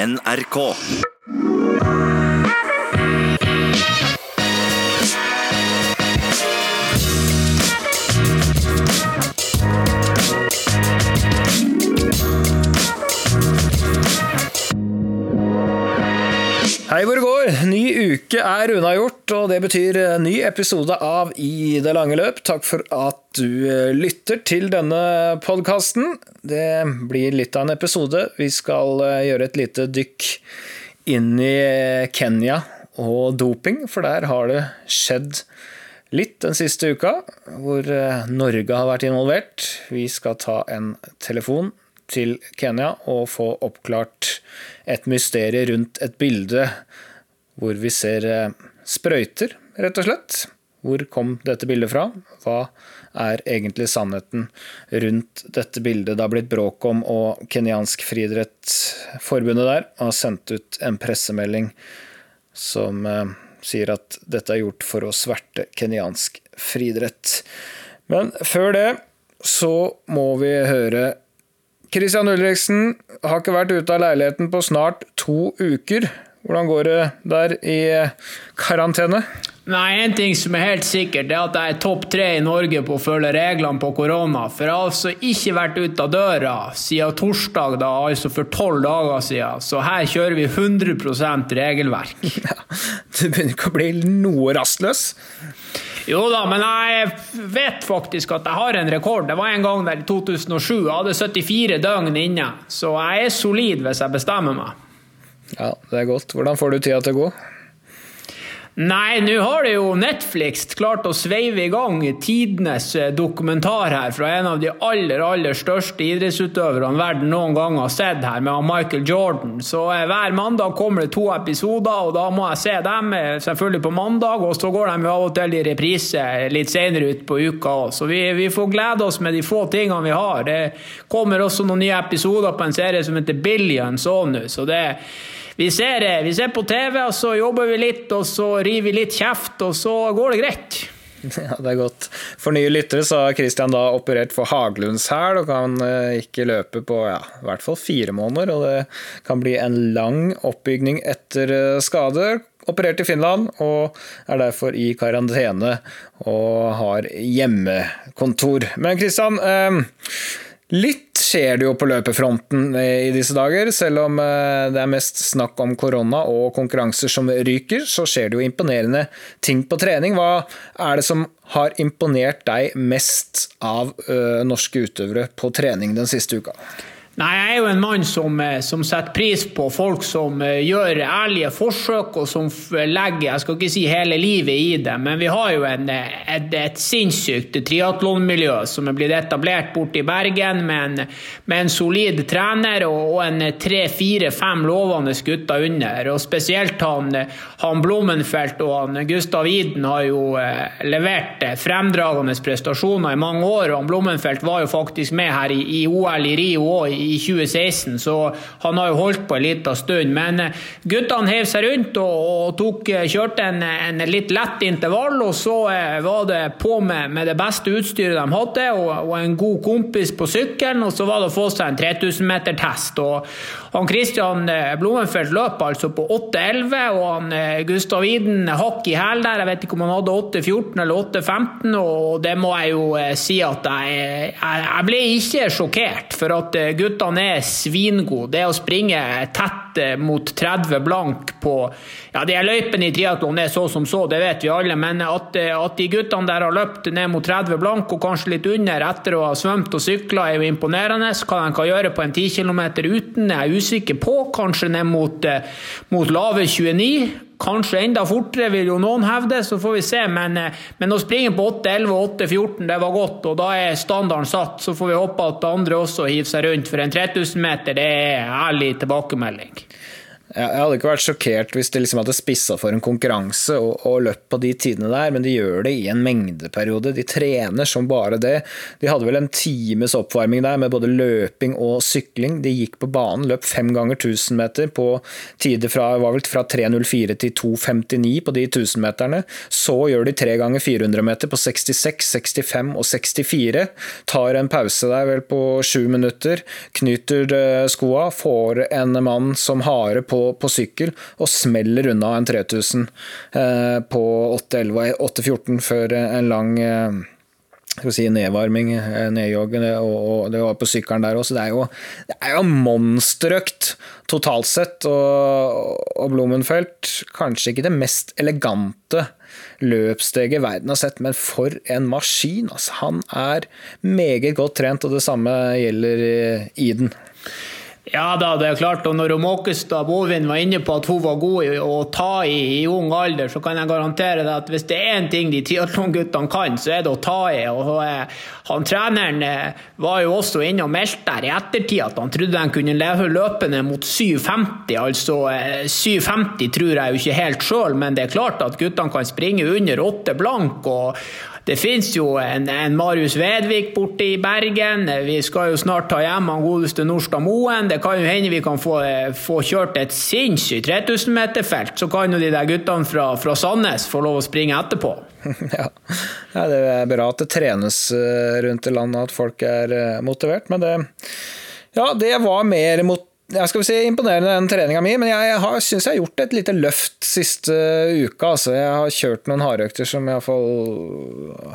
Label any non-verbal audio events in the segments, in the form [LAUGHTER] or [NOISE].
NRK. Hei hvor det går! Ny uke er unnagjort, og det betyr ny episode av I det lange løp. Takk for at du eh, lytter til denne podkasten. Det blir litt av en episode. Vi skal eh, gjøre et lite dykk inn i Kenya og doping, for der har det skjedd litt den siste uka, hvor eh, Norge har vært involvert. Vi skal ta en telefon til Kenya og få oppklart et mysterium rundt et bilde hvor vi ser eh, sprøyter, rett og slett. Hvor kom dette bildet fra? Hva er egentlig sannheten rundt dette bildet det har blitt bråk om, og kenyansk friidrettsforbundet der har sendt ut en pressemelding som eh, sier at dette er gjort for å sverte kenyansk friidrett. Men før det så må vi høre Christian Ulriksen har ikke vært ute av leiligheten på snart to uker. Hvordan går det der i karantene? Nei, En ting som er helt sikkert, er at jeg er topp tre i Norge på å følge reglene på korona. For jeg har altså ikke vært ute av døra siden torsdag, da, altså for tolv dager siden. Så her kjører vi 100% regelverk. [LAUGHS] Ja, du begynner ikke å bli noe rastløs? Jo da, men jeg vet faktisk at jeg har en rekord. Det var en gang der i 2007. Jeg hadde 74 døgn inne. Så jeg er solid hvis jeg bestemmer meg. Ja, det er godt. Hvordan får du tida til å gå? Nei, nå har det jo Netflix klart å sveive i gang tidenes eh, dokumentar her fra en av de aller aller største idrettsutøverne verden noen gang har sett her, med Michael Jordan. Så eh, hver mandag kommer det to episoder, og da må jeg se dem eh, selvfølgelig på mandag. Og så går de av og til i reprise litt senere ut på uka òg. Så vi, vi, får glede oss med de få tingene vi har. Det kommer også noen nye episoder på en serie som heter Billions òg nå, så det vi ser, vi ser på TV, og så jobber vi litt, og så river vi litt kjeft, og så går det greit. [LAUGHS] Ja, det er godt. For nye lyttere så har Christian da operert for Haglunds hæl og kan eh, ikke løpe på ja, i hvert fall fire måneder. Og det kan bli en lang oppbygning etter eh, skader. Operert i Finland og er derfor i karantene og har hjemmekontor. Men Christian, eh, Litt skjer det jo på løpefronten i disse dager. Selv om eh, det er mest snakk om korona og konkurranser som ryker, så skjer det jo imponerende ting på trening. Hva er det som har imponert deg mest av uh, norske utøvere på trening den siste uka? Nei, Jeg er jo en mann som, eh, som, setter pris på folk som eh, gjør ærlige forsøk, og som legger jeg skal ikke si hele livet i det, men vi har jo en, eh, et, et sinnssykt triatlonmiljø som er blitt etablert borte i Bergen, med en, med en solid trener og, og en tre-fire-fem lovende gutter under. og Spesielt han, han Blommenfelt og han Gustav Iden har jo eh, levert fremdragende prestasjoner i mange år. og han Blommenfelt var jo faktisk med her i, i OL i Rio òg i 2016, så han har jo holdt på en liten stund. Men eh, guttene hev seg rundt og, og tok, eh, kjørte en, en, litt lett intervall, og så eh, var det på med, med det beste utstyret de hadde, og, og, en god kompis på sykkelen, og så var det å få seg en 3000 meter test. Og han Christian Blommenfelt løp altså på 8,11, og han Gustav Iden hakk i hæl der. Jeg vet ikke om han hadde 8,14 eller 8,15, og det må jeg jo si at jeg, jeg, jeg ble ikke sjokkert. For at guttene guttene er svingode. Det å springe tett eh, mot 30 blank på ja, de løypene i triatlon er så som så, det vet vi alle. Men at, eh, at, de guttene der har løpt ned mot 30 blank og kanskje litt under etter å ha svømt og sykla, er jo imponerende. Hva de kan gjøre på en 10 km uten, er jeg usikker på. Kanskje ned mot, eh, mot lave 29. Kanskje enda fortere, vil jo noen hevde, så får vi se. Men, eh, men å springe på 8.11 og 8.14, det var godt, og da er standarden satt. Så får vi håpe at andre også hiver seg rundt, for en 3000 meter, det er ærlig tilbakemelding. Jeg hadde ikke vært sjokkert hvis de liksom hadde spissa for en konkurranse og, og, løpt på de tidene der, men de gjør det i en mengdeperiode. De trener som bare det. De hadde vel en times oppvarming der med både løping og sykling. De gikk på banen, løp fem ganger 1000 meter på tider fra, fra 3.04 til 2.59 på de 1000-meterne. Så gjør de tre ganger 400 meter på 66, 65 og 64. Tar en pause der vel på sju minutter, knyter eh, skoa, får en mann som hare på på, sykkel og smeller unna en 3000 eh, på 8.11-8.14 før en lang eh, skal si nedvarming, eh, og, og, det var på sykkelen der òg. Så det er jo, det er jo monsterøkt totalt sett. Og, og Blumenfeldt, kanskje ikke det mest elegante løpssteget verden har sett, men for en maskin! Altså, han er meget godt trent, og det samme gjelder Iden. Ja da, det er klart. Og når Måkestad Bovin var inne på at hun var god i å ta i i ung alder, så kan jeg garantere deg at hvis det er én ting de triatlonguttene kan, så er det å ta i. Og han treneren eh, var jo også inne og meldte der i ettertid at han trodde han kunne løpe ned mot 7,50. Altså 7,50 eh, tror jeg jo ikke helt sjøl, men det er klart at guttene kan springe under 8 blank. og det finnes jo en, en Marius Vedvik borte i Bergen. Vi skal jo snart ta hjem han godeste Norstad Moen. Det kan jo hende vi kan få, få kjørt et sinnssykt 3000-meterfelt. Så kan jo de der guttene fra, fra Sandnes få lov å springe etterpå. [LAUGHS] Ja. ja, det er bra at det trenes eh, rundt i landet, at folk er eh, motivert. Men det, ja, det var mer mot jeg skal si imponerende den treninga mi, men jeg syns jeg har gjort et lite løft siste uka. Altså. Jeg har kjørt noen hardøkter som iallfall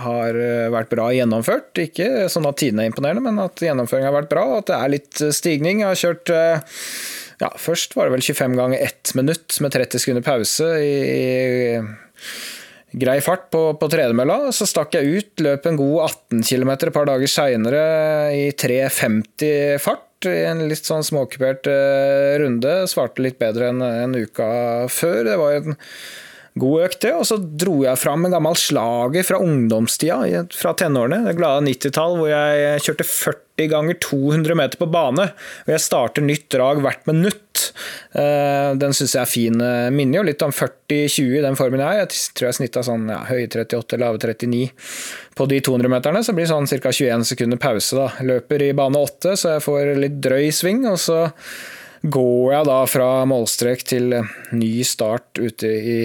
har eh, vært bra gjennomført. Ikke sånn at tidene er imponerende, men at gjennomføringa har vært bra, og at det er litt eh, stigning. Jeg har kjørt eh, ja, først var det vel 25 ganger 1 minutt med 30 sekunder pause i grei fart på, på tredemølla. Så stakk jeg ut, løp en god 18 km et par dager seinere i 3.50 fart i en litt sånn småkupert uh, runde. Svarte litt bedre enn en uka før. Det var en god økt, det. Og så dro jeg fram en gammel slager fra ungdomstida, fra tenårene. Det glade 90-tall, hvor jeg kjørte 40 ganger 200 meter på bane. Og jeg starter nytt drag hvert minutt. Eh, den syns jeg er fin. Eh, minner jo litt om 40-20 i den formen jeg er. Jeg tror jeg snitta sånn ja, høye 38, lave 39 på de 200-meterne. Så blir det sånn ca. 21 sekunder pause. da. Løper i bane 8, så jeg får litt drøy sving. og så går jeg da fra målstrek til ny start ute i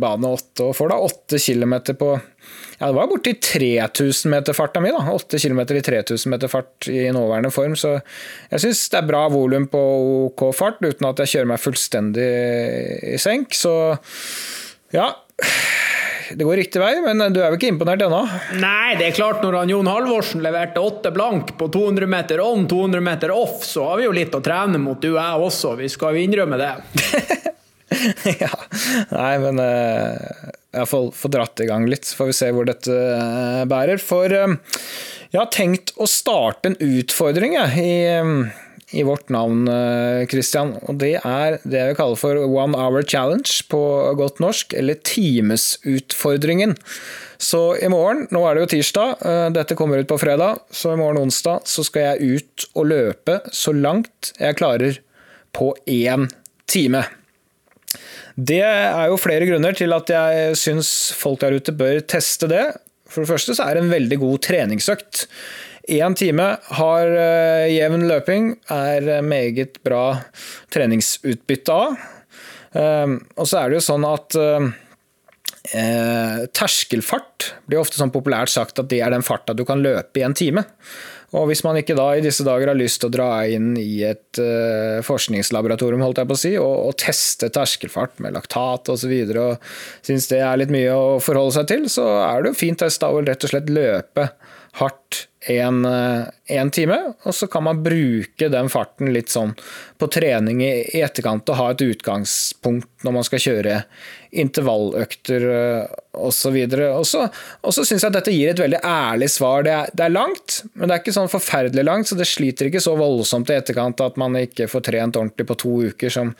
bane 8 og får da 8 km på ja, det var borti 3000 meter farta mi, da. 8 km i 3000 meter fart i nåværende form. Så jeg syns det er bra volum på OK fart, uten at jeg kjører meg fullstendig i senk. Så ja. Det går riktig vei, men du er vel ikke imponert ennå? Nei, det er klart når han Jon Halvorsen leverte åtte blank på 200 meter on, 200 meter off, så har vi jo litt å trene mot, du og jeg også. Vi skal jo innrømme det. [LAUGHS] ja. Nei, men uh, iallfall få dratt i gang litt, så får vi se hvor dette uh, bærer. For uh, jeg har tenkt å starte en utfordring jeg, i i vårt navn, Christian. Og det er det jeg vil kalle for One Hour Challenge på godt norsk, eller Timesutfordringen. Så i morgen, nå er det jo tirsdag, dette kommer ut på fredag, så i morgen onsdag så skal jeg ut og løpe så langt jeg klarer på én time. Det er jo flere grunner til at jeg syns folk der ute bør teste det. For det første så er det en veldig god treningsøkt. Én time har eh, jevn løping, er meget bra treningsutbytte av. Ehm, og så er det jo sånn at eh, terskelfart blir ofte sånn populært sagt at det er den farta du kan løpe i en time. Og hvis man ikke da i disse dager har lyst til å dra inn i et uh, forskningslaboratorium holdt jeg på å si, og, og teste terskelfart med laktat osv., og, så og syns det er litt mye å forholde seg til, så er det jo fint å rett og slett løpe hardt en, en, time, og så kan man bruke den farten litt sånn på trening i, etterkant og ha et utgangspunkt når man skal kjøre intervalløkter osv. Og så syns jeg at dette gir et veldig ærlig svar. Det er, det er, langt, men det er ikke sånn forferdelig langt, så det sliter ikke så voldsomt i etterkant at man ikke får trent ordentlig på to uker som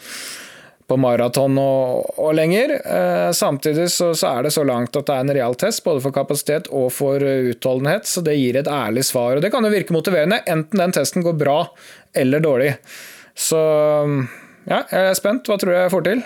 på maraton og, og, lenger. Eh, samtidig så, så, er det så langt at det er en real test, både for kapasitet og for utholdenhet, så det gir et ærlig svar. Og det kan jo virke motiverende, enten den testen går bra eller dårlig. Så Ja, jeg er spent. Hva tror du jeg får til?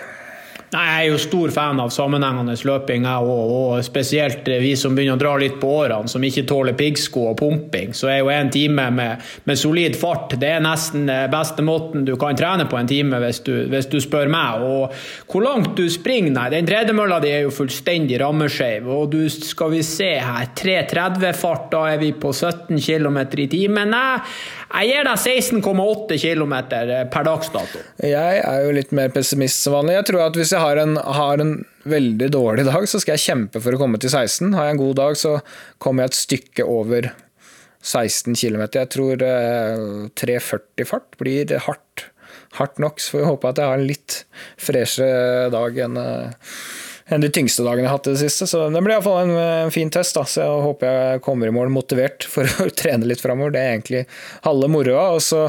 Nei, Jeg er jo stor fan av sammenhengende løping, òg. Og spesielt vi som begynner å dra litt på årene, som ikke tåler piggsko og pumping. Så er jo en time med, med solid fart det er nesten beste måten du kan trene på en time, hvis du, hvis du spør meg. Og hvor langt du springer, nei. Den tredemølla di er jo fullstendig rammeskeiv. Og du skal vi se her, 3.30-fart, da er vi på 17 km i timen. Nei, jeg gir deg 16,8 km per dags dato. Jeg er jo litt mer pessimist som vanlig. Jeg tror at hvis jeg har en, har en, veldig dårlig dag, så skal jeg kjempe for å komme til 16. Har jeg en god dag, så kommer jeg et stykke over 16 km. Jeg tror eh, 3,40 fart blir hardt, hardt nok, så får vi håpe at jeg har en litt freshere dag enn eh, enn de tyngste dagene jeg har hatt i det siste. Så det blir iallfall en, en fin test. Da. Så jeg håper jeg kommer i mål motivert for å [LAUGHS] trene litt framover. Det er egentlig halve moroa. Og så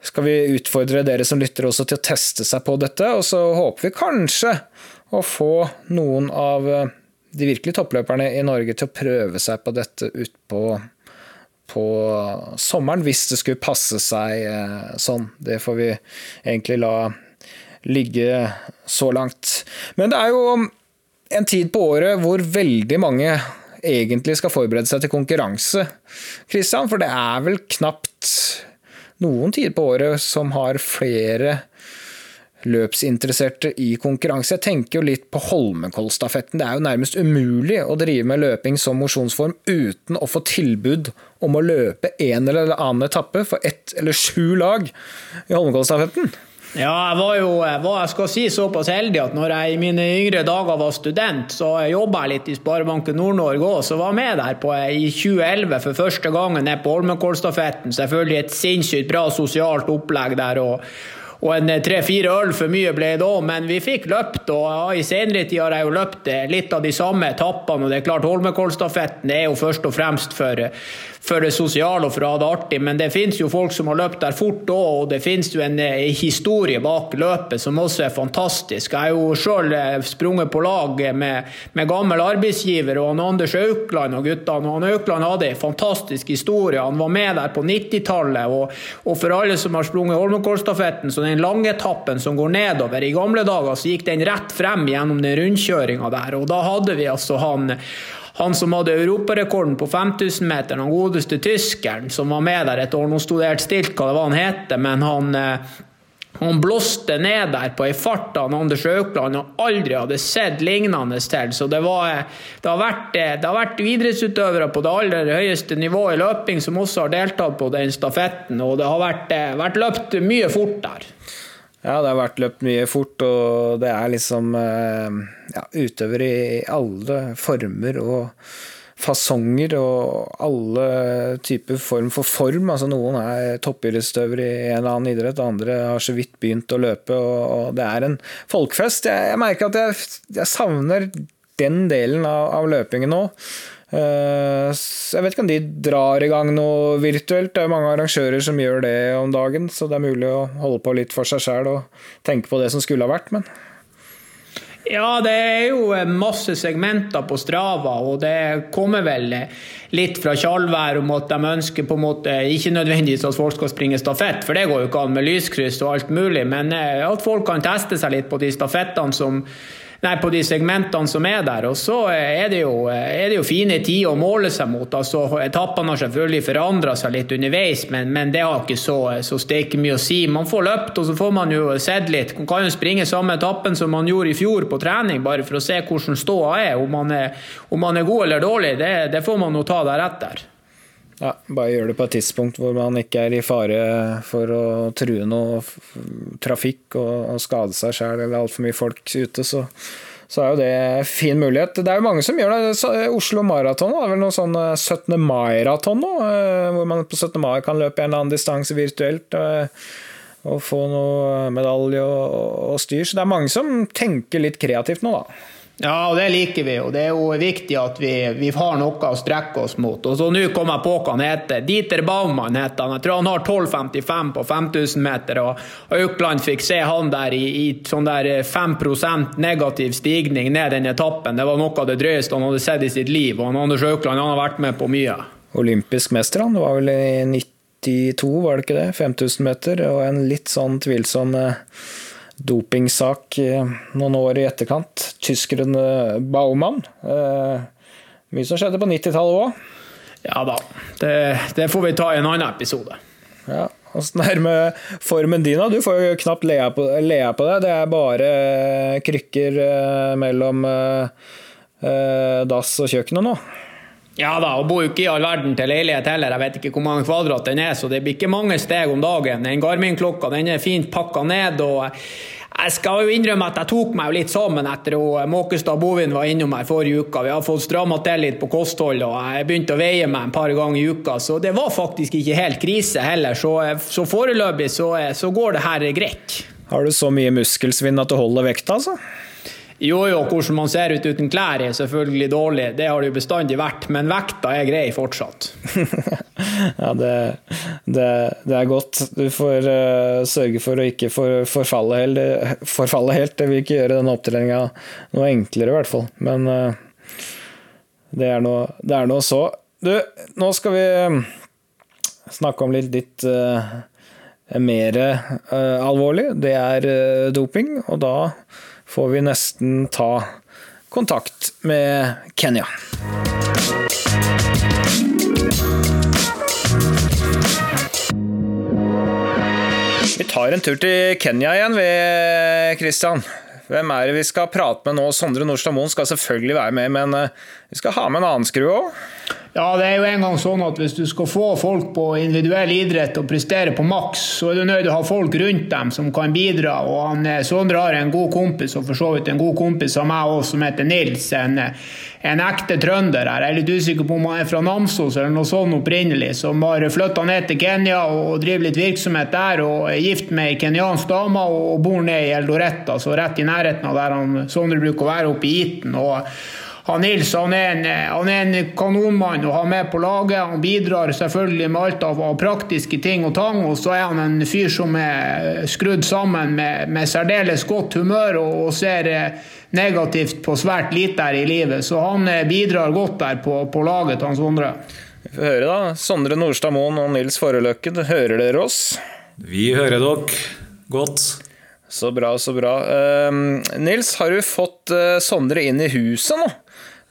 skal vi utfordre dere som lytter også til å teste seg på dette. Og så håper vi kanskje å få noen av de virkelig toppløperne i Norge til å prøve seg på dette utpå på sommeren, hvis det skulle passe seg eh, sånn. Det får vi egentlig la ligge så langt. Men det er jo en tid på året hvor veldig mange egentlig skal forberede seg til konkurranse, Christian, for det er vel knapt noen tider på året som har flere løpsinteresserte i konkurranse. Jeg tenker jo litt på Holmenkollstafetten. Det er jo nærmest umulig å drive med løping som mosjonsform uten å få tilbud om å løpe en eller annen etappe for ett eller sju lag i Holmenkollstafetten. Ja, jeg var jo var, jeg skal si såpass heldig at når jeg i mine yngre dager var student, så jobba jeg litt i Sparebanken Nord-Norge òg, så var jeg med der på, i 2011 for første gangen ned på Holmenkollstafetten. Selvfølgelig et sinnssykt bra sosialt opplegg der. og og en tre-fire øl for mye ble det òg, men vi fikk løpt. Og ja, i senere tid har jeg jo løpt litt av de samme etappene. Og det er klart Holmenkollstafetten er jo først og fremst for, for det sosiale og for å ha det artig, men det finnes jo folk som har løpt der fort òg, og det finnes jo en, en historie bak løpet som også er fantastisk. Jeg har jo sjøl eh, sprunget på lag med, med gammel arbeidsgiver og han Anders Aukland og guttene. og han Aukland hadde en fantastisk historie. Han var med der på 90-tallet, og, og, for alle som har sprunget Holmenkollstafetten, så den lange etappen som går nedover I gamle dager så gikk den rett frem gjennom den rundkjøringa der, og da hadde vi altså han han som hadde europarekorden på 5000-meteren, den godeste tyskeren som var med der et år. Nå sto det helt stilt hva det var han het, men han eh, han blåste ned der på ei fart av Anders Aukland og aldri hadde sett lignende til. Så det, var, det, har vært, det har vært idrettsutøvere på det aller høyeste nivået i løping som også har deltatt på den stafetten, og det har vært, eh, vært løpt mye fort der. Ja, det har vært løpt mye fort, og det er liksom eh, ja, utøvere i alle former og fasonger og alle typer form for form. Altså Noen er toppidrettsutøvere i en eller annen idrett, andre har så vidt begynt å løpe. og Det er en folkefest. Jeg, jeg merker at jeg, jeg, savner den delen av, av løpingen nå. Eh, jeg vet ikke om de drar i gang noe virtuelt. Det er mange arrangører som gjør det om dagen, så det er mulig å holde på litt for seg sjæl og tenke på det som skulle ha vært, men ja, det er jo masse segmenter på Strava, og det kommer vel litt fra Tjalvær om at de ønsker på en måte ikke nødvendigvis at folk skal springe stafett, for det går jo ikke an med lyskryss og alt mulig, men eh, at folk kan teste seg litt på de stafettene som nei, på de segmentene som er der. Og så er det jo, er det jo fine tider å måle seg mot. altså Etappene har selvfølgelig forandra seg litt underveis, men, men, det har ikke så, så steike mye å si. Man får løpt, og så får man jo sett litt. Man kan jo springe samme etappen som man gjorde i fjor på trening, bare for å se hvordan ståa er. Om man er, om man er god eller dårlig, det, det får man jo ta deretter. Ja, bare gjør det på et tidspunkt hvor man ikke er i fare for å true noe trafikk og, og skade seg sjøl eller altfor mye folk ute, så, så, er jo det fin mulighet. Det er jo mange som gjør det. Oslo Maraton er vel noe sånn 17. Eh, mai-raton nå, eh, hvor man på 17. mai kan løpe en eller annen distanse virtuelt. Eh, og få noe medalje og, og styr. Så det er mange som tenker litt kreativt nå, da. Ja, og det liker vi. og Det er jo viktig at vi, vi har noe å strekke oss mot. Og så Nå kom jeg på hva han heter. Dieter Baumann heter han. Jeg tror han har 12,55 på 5000 meter. og Aukland fikk se han der i, i sånn der 5% negativ stigning ned den etappen. Det var noe av det drøyeste han hadde sett i sitt liv. og Anders Aukland han har vært med på mye. Olympisk mester, han. Det var vel i 92, var det ikke det? 5000 meter, og en litt sånn tvilsom eh, dopingsak eh, noen år i etterkant. Tyskeren eh, Baumann. Eh, mye som skjedde på 90-tallet òg. Ja da, det, det, får vi ta i en annen episode. Ja, Åssen er det med formen din? Du får jo knapt lea på, lea på det. Det er bare krykker mellom dass og kjøkkenet nå. Ja da, og bor jo ikke i all verden til leilighet heller. Jeg vet ikke hvor mange kvadrat den er, så det blir ikke mange steg om dagen. Den Garmin-klokka den er fint pakka ned. og jeg skal jo innrømme at jeg tok meg litt sammen etter at Måkestad Bovin var innom her forrige uke. Vi har fått stramma til litt på kostholdet, og jeg begynte å veie meg en par ganger i uka. Så det var faktisk ikke helt krise heller. Så, så foreløpig så, så går det her greit. Har du så mye muskelsvinn at du holder vekta, altså? Jo, jo, hvordan man ser ut uten klær er selvfølgelig dårlig, det har det jo bestandig vært, men vekta er grei fortsatt. [LAUGHS] ja, det, det, det, er godt. Du får uh, sørge for å ikke for, forfalle, helt, forfalle, helt. Det vil ikke gjøre denne opptreninga noe enklere, i hvert fall. Men uh, det, er noe, så. Du, nå skal vi eh, snakke om litt ditt uh, mer alvorlig. Det er doping, og da får vi nesten ta kontakt med Kenya. Vi tar en tur til Kenya igjen, vi, Christian. Hvem er det vi skal prate med nå? Sondre Nordstad Moen skal selvfølgelig være med, men eh, vi skal ha med en annen skru òg. Ja, det er jo en gang sånn at hvis du skal få folk på individuell idrett og prestere på maks, så er du nødt til å ha folk rundt dem som kan bidra. Og han, eh, Sondre har en god kompis, og for så vidt en god kompis av meg også, som heter Nils. En, en ekte trønder her. Jeg er litt usikker på om han er fra Namsos eller noe sånt opprinnelig. Som har flytta ned til Kenya og driver litt virksomhet der. Og er gift med ei kenyansk dame og bor ned i Eldoretta, så rett i nærheten av der han Sondre bruker å være, oppe i Iten. og han Nils han er, en, han er en kanonmann å ha med på laget. Han bidrar selvfølgelig med alt av, av praktiske ting og tang. Og så er han en fyr som er skrudd sammen med, med særdeles godt humør og, og, ser eh, negativt på svært lite her i livet. Så han eh, bidrar godt der på, på laget til han Sondre. Vi får høre, da. Sondre Nordstad Moen og Nils Foreløkken, hører dere oss? Vi hører dere godt. Så bra, så bra. Uh, Nils, har du fått uh, Sondre inn i huset nå?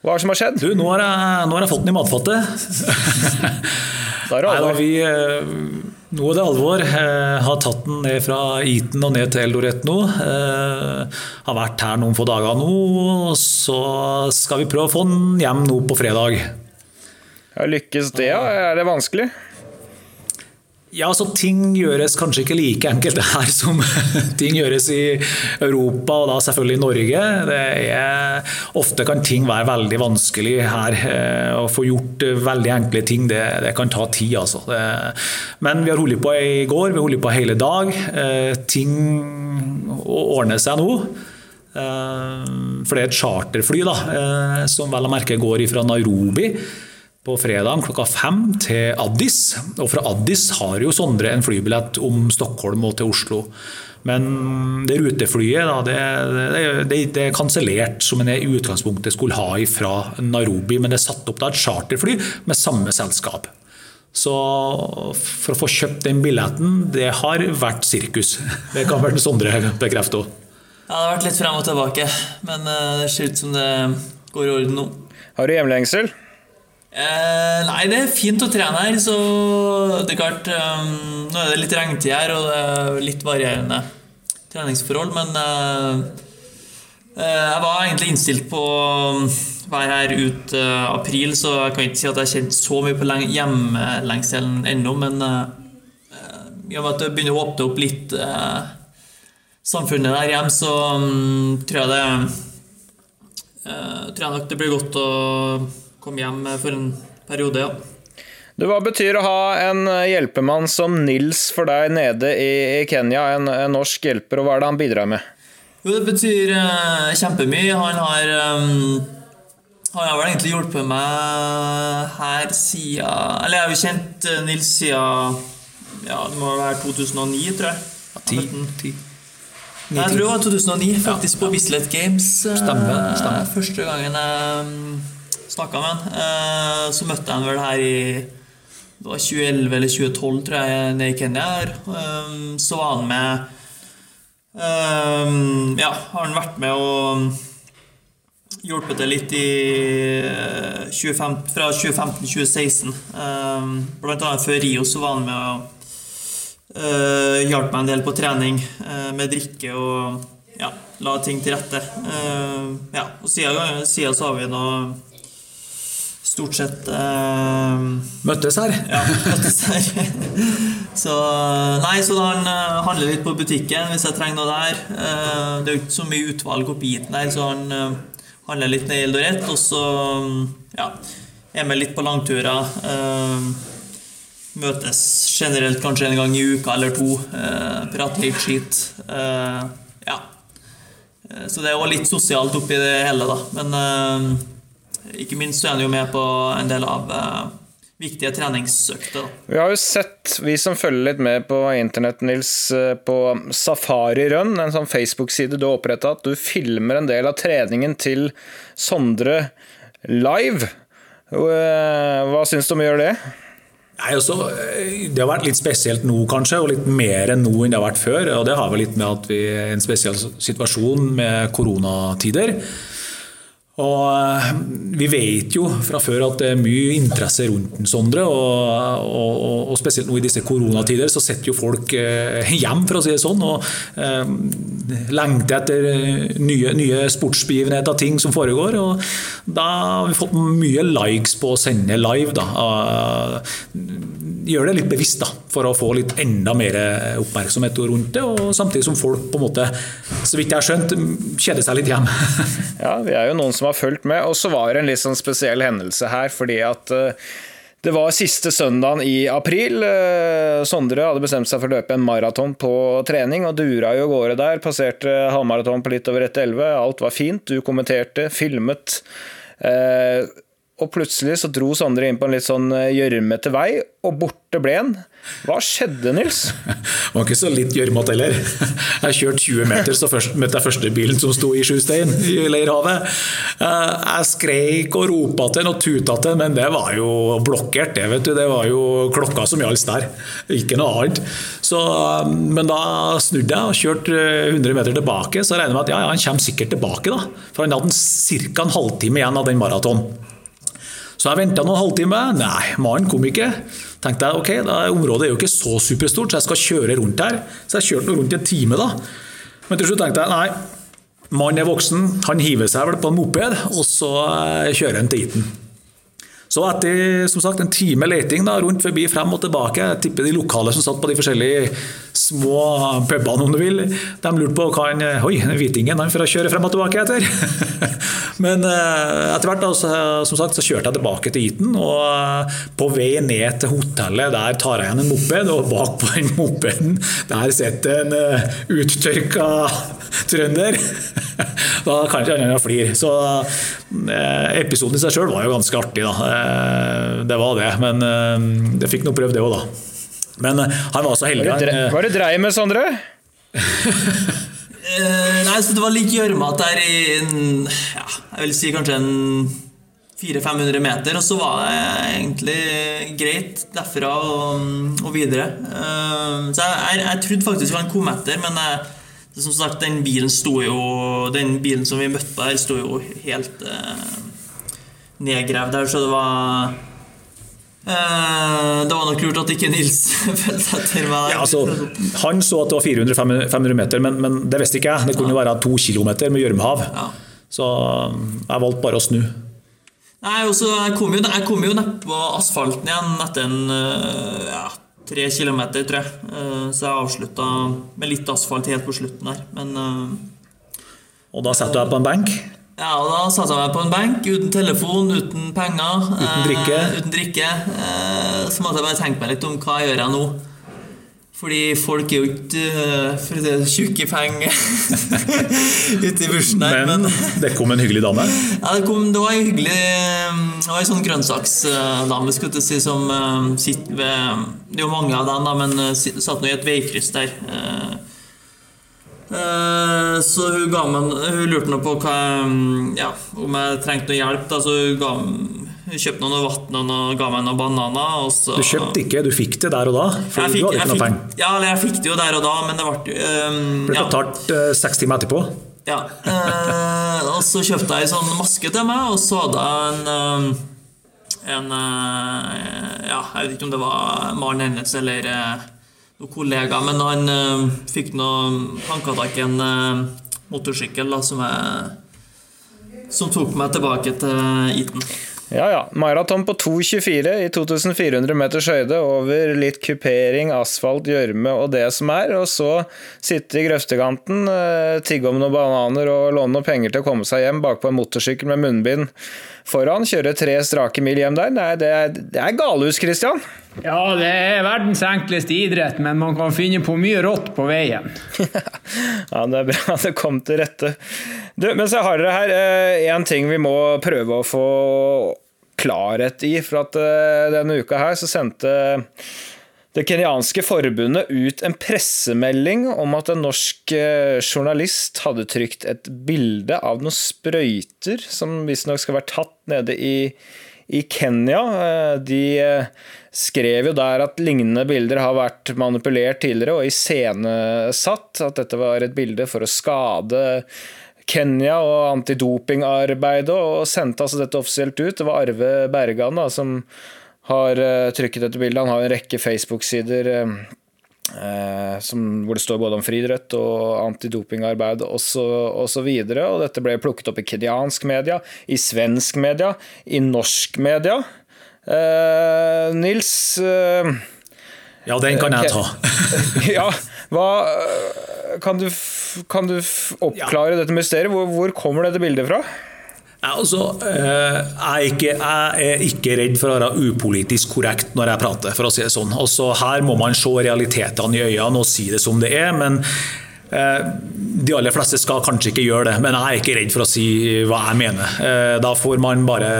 Hva er det som har skjedd? Du, nå har jeg, nå har jeg fått den i matfatet. da er det [LAUGHS] over. Nei, vi, eh, nå er det alvor. Jeg har tatt den ned fra Eton og ned til Eldoret nå. Jeg eh, har vært her noen få dager nå. Så skal vi prøve å få den hjem nå på fredag. Ja, lykkes det? Ja? Er det vanskelig? Ja, så Ting gjøres kanskje ikke like enkelt her som [LAUGHS] ting gjøres i Europa og da selvfølgelig i Norge. Er, ofte kan ting være veldig vanskelig her. Eh, å få gjort veldig enkle ting, det, det kan ta tid. Altså. Det, men vi har holdt på i går, vi har holdt på hele dag. Eh, ting ordner seg nå. Eh, for det er et charterfly da, som vel å merke går fra Nairobi på fredag klokka fem til Addis. Og fra Addis har jo Sondre en flybillett om Stockholm og til Oslo. Men det ruteflyet da, det, det, det, er kansellert, som en i utgangspunktet skulle ha fra Nairobi. Men det er satt opp da et charterfly med samme selskap. Så for å få kjøpt den billetten, det har vært sirkus. [LAUGHS] Det kan vel Sondre bekrefte òg. Ja, det har vært litt frem og tilbake, men eh, det ser ut som det går i orden nå. Har du hjemlengsel? Eh, nei, det er fint å trene her, så det er klart um, Nå er det litt regntid her, og det er litt varierende treningsforhold, men eh, eh jeg var egentlig innstilt på å være her ut eh, april, så jeg kan ikke si at jeg har kjent så mye på hjemmelengselen ennå, men eh, i og med at det begynner å åpne opp litt eh, samfunnet der hjemme, så um, tror jeg det tror jeg nok det blir godt å kom hjem for en periode, ja. Du, hva betyr å ha en hjelpemann som Nils for deg nede i Kenya, en, en norsk hjelper, og hva er det han bidrar med? Jo, det betyr uh, kjempemye. Han har um, han har vel egentlig hjulpet meg her siden Eller jeg har jo kjent Nils siden ja, det må være 2009, tror jeg. Ja, ti, ti. Jeg tror det var 2009, faktisk, ja, på Bislett Games. Stemme, stemme. Første gangen jeg snakka med han. Eh, så møtte jeg han vel her i det var 2011 eller 2012, tror jeg, nede i Kenya. her. Um, så var han med um, Ja, har han vært med og hjulpet til litt i eh, 25, fra 2015 til 2016. Um, blant annet før Rio så var han med og uh, hjalp meg en del på trening med drikke og ja, la ting til rette. Ja, og siden, siden så har vi nå stort sett uh, Møttes her. ja, møttes her. [LAUGHS] så nei, så da han uh, handler litt på butikken hvis jeg trenger noe der. Uh, det er jo ikke så mye utvalg oppi hiten der, så han uh, handler litt ned i Eldoret. Og så um, ja, er med litt på langturer. Uh, møtes generelt kanskje en gang i uka eller to. Uh, prater litt skit. Ja. Så det er jo litt sosialt oppi det hele, da. Men ikke minst så er han jo med på en del av uh, viktige treningsøkter. Vi har jo sett, vi som følger litt med på internett, Nils, eh, på Safari Run, en sånn Facebook-side du har oppretta, at du filmer en del av treningen til Sondre live. Eh, Hva syns du om å gjøre det? Nei, også, det har vært litt spesielt nå, kanskje, og litt mer enn nå enn det har vært før. og Det har vel litt med at vi er i en spesiell situasjon med koronatider. Og eh, Vi vet jo fra før at det er mye interesse rundt den, Sondre. Og, og, og spesielt nå i disse koronatider så sitter jo folk eh, hjem, for å si det sånn, og eh, lengter etter nye, nye sportsbegivenheter, ting som foregår. og Da har vi fått mye likes på å sende live. da. Eh, Gjør det litt bevisst, da, for å få litt enda mer oppmerksomhet rundt det. Og samtidig som folk, på en måte, så vidt jeg har skjønt, kjeder seg litt hjem. [LAUGHS] Ja, vi er jo noen som har fulgt med. Og så var det en litt sånn spesiell hendelse her, fordi at eh, det var siste søndagen i april. Eh, Sondre hadde bestemt seg for å løpe en maraton på trening, og dura jo av gårde der. Passerte halvmaraton på litt over 1,11. Alt var fint. Du kommenterte, filmet. Eh, og plutselig så dro Sondre inn på en litt sånn eh, gjørmete vei, og borte ble han. Hva skjedde, Nils? Det [LAUGHS] var ikke så litt gjørmete heller. Jeg kjørte 20 meter, så først, møtte jeg første bilen som sto i Sjustein i Leirhavet. Eh, Jeg skreik og ropa til den og tuta til, men det var jo blokkert. Det vet du. Det var jo klokka som gjaldt der, ikke noe annet. Så, eh, men da snudde jeg og kjørte 100 meter tilbake, så regner jeg med at ja, ja, han kommer sikkert tilbake. da. For han hadde ca. en halvtime igjen av den maratonen. Så jeg venta noen halvtime. Nei, mannen kom ikke. tenkte jeg, ok, da, Området er jo ikke så superstort, så jeg skal kjøre rundt her. Så jeg kjørte rundt i en time, da. Men til slutt tenkte jeg nei, mannen er voksen, han hiver seg vel på en moped, og så eh, kjører han til Iten. Så etter som sagt, en time leting da, rundt forbi, frem og tilbake, jeg tipper de lokale som satt på de forskjellige små pubene, om du vil, de lurte på hva han Oi, hvitingen han får kjøre frem og tilbake etter. [LAUGHS] Men eh, etter hvert da, så, som sagt, så kjørte jeg tilbake til Eton, og eh, på vei ned til hotellet der tar jeg igjen en moped, og bak på den mopeden der sitter en uh, uttørka trønder. [LAUGHS] da kan ikke annet enn å flire. Så eh, episoden i seg sjøl var jo ganske artig, da. Eh, det var det. Men eh, jeg fikk nå prøvd det òg, da. Men eh, han var så heldig. Hva er det dre- eh, er det dreier med, Sondre? [LAUGHS] Eh, nei, så det var litt gjørmete der i en, ja, jeg vil si kanskje en 400-500 meter, og så var det egentlig greit derfra og, og videre. Eh, så jeg, jeg, jeg trodde faktisk han kom etter, men jeg, som sagt, den bilen sto jo Den bilen som vi møtte på her, sto jo helt eh, nedgravd der, så det var Det var nok lurt at ikke Nils [LAUGHS] fulgte etter meg ja, altså, han så at det var 400-500 meter, men, men det visste ikke jeg. Det kunne jo være to kilometer med gjørmehav. Ja. Så jeg valgte bare å snu. Nei, også, jeg kom jo, jeg kom jo nedpå asfalten igjen etter en øh, ja, tre kilometer, tror jeg. Eh, Så jeg avslutta med litt asfalt helt på slutten der. Men Og da setter du deg på en benk. Ja, og da satte jeg meg på en benk uten telefon, uten penger. Uten drikke. Eh, uten drikke. Eh, Så måtte jeg bare tenke meg litt om hva jeg gjør jeg nå. Fordi folk er jo ikke øh, for det, tjukke penger [LAUGHS] ute i bushen her. Men det kom en hyggelig dame. [LAUGHS] Ja, det, kom, det var en hyggelig Det var en sånn grønnsaksdame skulle jeg si, som eh, sitter ved Det er jo mange av dem, da, men eh, satt nå i et veikryss der. Eh, eh, så hun meg Hun lurte nå på jeg- ja, om jeg trengte noe hjelp. Da, så hun, ga, Hun kjøpte noe vann og noe, ga meg noen bananer. Så, Du kjøpte ikke, du fikk det der og da? For jeg du fikk, hadde ikke noe penger. ja, jeg fikk det jo der og da, men det ble jo um, Ble ja, betalt eh, seks timer etterpå. ja. Uh, og så kjøpte jeg en sånn maske til meg, og så hadde jeg en um, en eh, Ja, jeg vet ikke om det var Maren hennes eller eh, noen kollegaer, men han eh, fikk noe hanka i en eh, motorsykkel da, som jeg som tok meg tilbake til Eton. Ja ja. Maraton på 2,24 i 2400 meters høyde over litt kupering, asfalt, gjørme og det som er. Og så sitte i grøftekanten, eh, tigge om noen bananer og låne noen penger til å komme seg hjem bakpå en motorsykkel med munnbind foran. Kjøre tre strake mil hjem der. Nei, det er, det er galehus, Christian. Ja, det er verdens enkleste idrett, men man kan finne på mye rått på veien. [LAUGHS] Ja, det er bra det kom til rette. Du, mens jeg har dere her, én ting vi må prøve å få klarhet i. For at eh, denne uka her så sendte det kenyanske forbundet ut en pressemelding om at en norsk eh, journalist hadde trykt et bilde av noen sprøyter som visstnok skal være tatt nede i, i Kenya. Eh, De eh, skrev jo der at lignende bilder har vært manipulert tidligere og iscenesatt. At dette var et bilde for å skade Kenya og antidopingarbeidet, og sendte altså dette offisielt ut. Det var Arve Bergan da, som har uh, trykket dette bildet. Han har en rekke Facebook-sider eh, eh, som, hvor det står både om friidrett og antidopingarbeid osv. Og, så videre, og dette ble plukket opp i kenyansk media, i svensk media, i norsk media. Eh, Nils eh, Ja, den kan jeg ta. [LAUGHS] Ja, hva Kan du, kan du oppklare oppklare dette mysteriet? Hvor, hvor kommer dette bildet fra? Ja, altså, eh, jeg, er ikke, jeg er ikke redd for å være upolitisk korrekt når jeg prater, for å si det sånn. Også her må man se realitetene i øynene og si det som det er. men eh, de aller fleste skal kanskje ikke gjøre det, men jeg er ikke redd for å si hva jeg mener. Eh, Da får man bare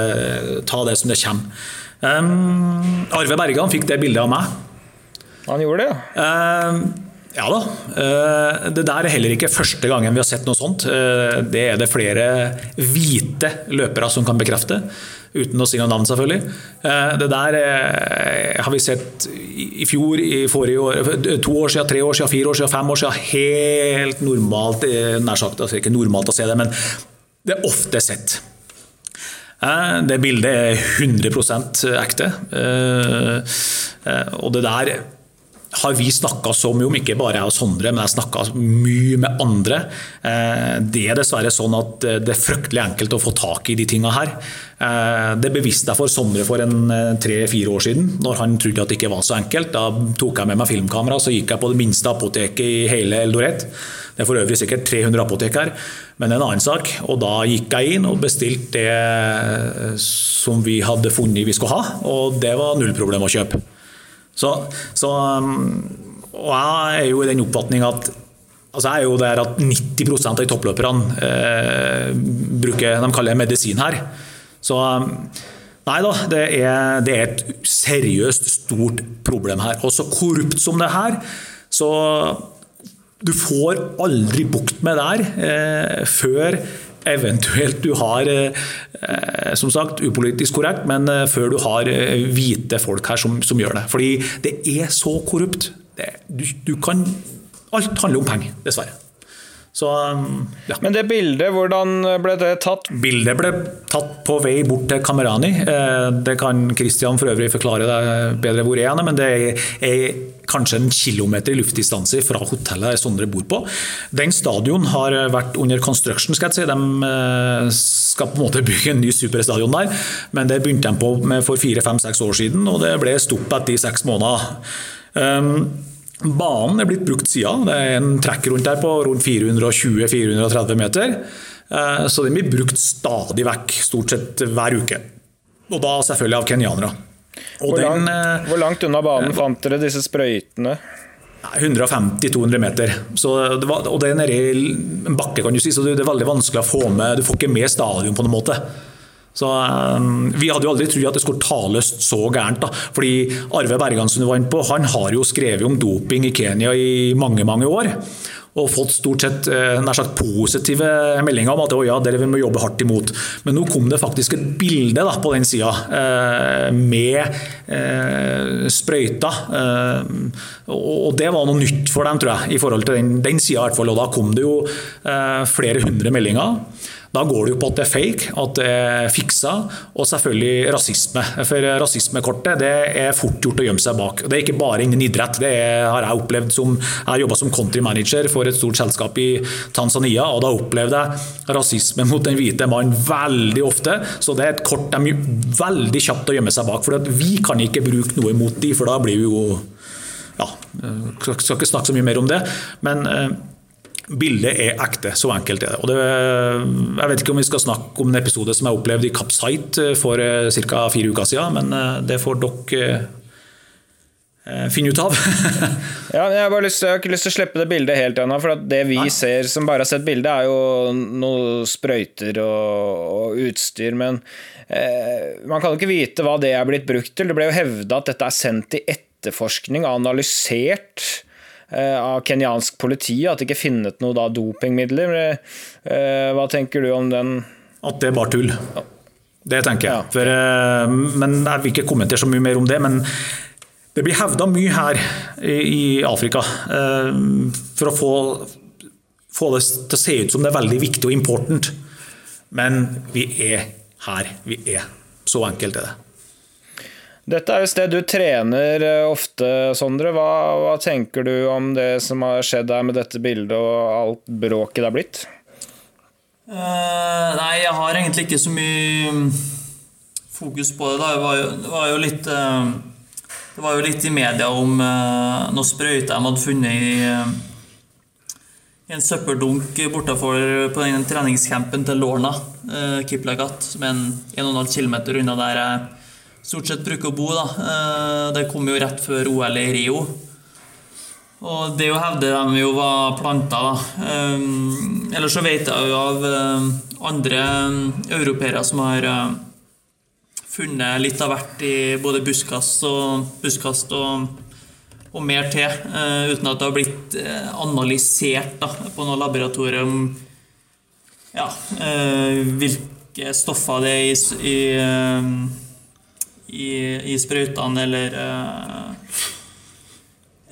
ta det som det kommer. Um, Arve Bergan fikk det bildet av meg. Han gjorde det, ja. Eh, ja da. Eh, det der er heller ikke første gangen vi har sett noe sånt. Eh, det er det flere hvite løpere som kan bekrefte. Uten å si noe navn, selvfølgelig. Eh, det der har vi sett i fjor, i forrige år, to år siden, tre år siden, fire år siden, fem år siden. Helt normalt, nær sagt. Altså ikke normalt å se det, men det er ofte sett. Det bildet er 100 ekte. Og det der har vi snakka så mye om, ikke bare jeg og Sondre, men jeg snakka mye med andre. Eh, Det er dessverre sånn at eh, det er fryktelig enkelt å få tak i de tinga her. Eh, Det beviste jeg for Sondre for en tre-fire år siden, når han trodde at det ikke var så enkelt. Da tok jeg med meg filmkamera så gikk jeg på det minste apoteket i hele Eldoret. Det er for øvrig sikkert 300 apotek her, men en annen sak. Og da gikk jeg inn og bestilte det som vi hadde funnet vi skulle ha, og det var null problem å kjøpe. Så, så um, Og jeg er jo i den oppfatning at Altså jeg er jo der at 90% av toppløperne eh, bruker de kaller det medisin her. Så um, Nei da, det er, det er et seriøst stort problem her. Og så korrupt som det er her, så du får aldri bukt med det her eh, før eventuelt du har, eh, som sagt, upolitisk korrekt, men eh, før du har eh, hvite folk her som, som gjør det. Fordi det er så korrupt. Det, du, du kan Alt handler om penger, dessverre. Så um, ja. Men det bildet, hvordan ble det tatt? Bildet ble tatt på vei bort til Kamerani. Eh, Det kan Christian for øvrig forklare deg bedre hvor er, men det er kanskje en kilometer i luftdistanse fra hotellet der Sondre bor på. Den stadion har vært under construction, skal jeg si. De eh, skal på en måte bygge en ny superstadion der, men det begynte de på med for fire-fem-seks år siden, og det ble stopp etter seks måneder. Banen er blitt brukt siden. Det er en trekk rundt der på rundt 420-430 meter. Eh, Så den blir brukt stadig vekk, stort sett hver uke. Og da selvfølgelig av kenyanere. Hvor, den langt, eh, hvor langt unna banen fant dere disse sprøytene? 150-200 meter. Så det var, og det er nede i en bakke, kan du si, så det er veldig vanskelig å få med Du får ikke med stadion på noen måte. Så um, Vi hadde jo aldri trodd at det skulle ta løst så gærent. da, fordi Arve Bergan du var inne på, han har jo skrevet om doping i Kenya i mange mange år. og fått stort sett eh, nær sagt positive meldinger om at ja, dere må jobbe hardt imot. Men nå kom det faktisk et bilde da, på den sida eh, med eh, sprøyta. Og det var noe nytt for dem, tror jeg, i forhold til den, den sida. Og da kom det jo flere hundre meldinger. Da går det jo på at det er fake, at det er fiksa, og selvfølgelig rasisme. For rasismekortet det er fort gjort å gjemme seg bak. Det er ikke bare innen idrett. Det har jeg opplevd som Jeg har jobba som country manager for et stort selskap i Tanzania, og da opplevde jeg rasisme mot den hvite mannen veldig ofte. Så det er et kort de er veldig kjapt å gjemme seg bak. For vi kan ikke bruke noe mot de, for da blir vi jo ja, skal ikke snakke så mye mer om det. men eh, Bildet er ekte, så enkelt er det. det. Jeg vet ikke om vi skal snakke om en episode som jeg opplevde i Capsite for eh, ca. fire uker siden, men eh, det får dere eh, finne ut av. [LAUGHS] ja, jeg, har lyst, jeg har ikke lyst til å slippe det bildet helt ennå. For det vi Nei. ser som bare har sett bildet, er jo noen sprøyter og, og utstyr. Men eh, man kan ikke vite hva det er blitt brukt til. Det ble jo hevda at dette er sendt i etterforskning analysert Eh, av kenyansk politi, at det ikke finnes noe da, dopingmidler. Eh, hva tenker du om den? At det er bare tull. Det tenker jeg. Ja. For, eh, men Jeg vil ikke kommentere så mye mer om det. men det blir hevda mye her i Afrika for å få, få, det til å se ut som det er veldig viktig og important. Men vi er her vi er. Så enkelt er det. Dette er et sted du trener eh, ofte, Sondre. Hva, hva, tenker du om det som har skjedd her med dette bildet og alt bråket det har blitt? Uh, nei, jeg har egentlig ikke så mye mm, fokus på det. Det var jo, det var jo litt uh, Det var jo litt i media om uh, noe sprøyte de hadde funnet i, en søppeldunk bortafor på den treningscampen til Lorna, Kiplagat, som er en 1,5 km unna der jeg stort sett bruker å bo. da. Eh, det kom jo rett før OL i Rio. Og det jo hevder de jo var planta, da. Eh, ellers så vet jeg jo av eh, andre europeere som har funnet litt av hvert i både busskast og, buskast og, og mer til, uten at det har blitt analysert da, på noe laboratorium ja, hvilke stoffer det er i, i i, i sprøytene, eller eh,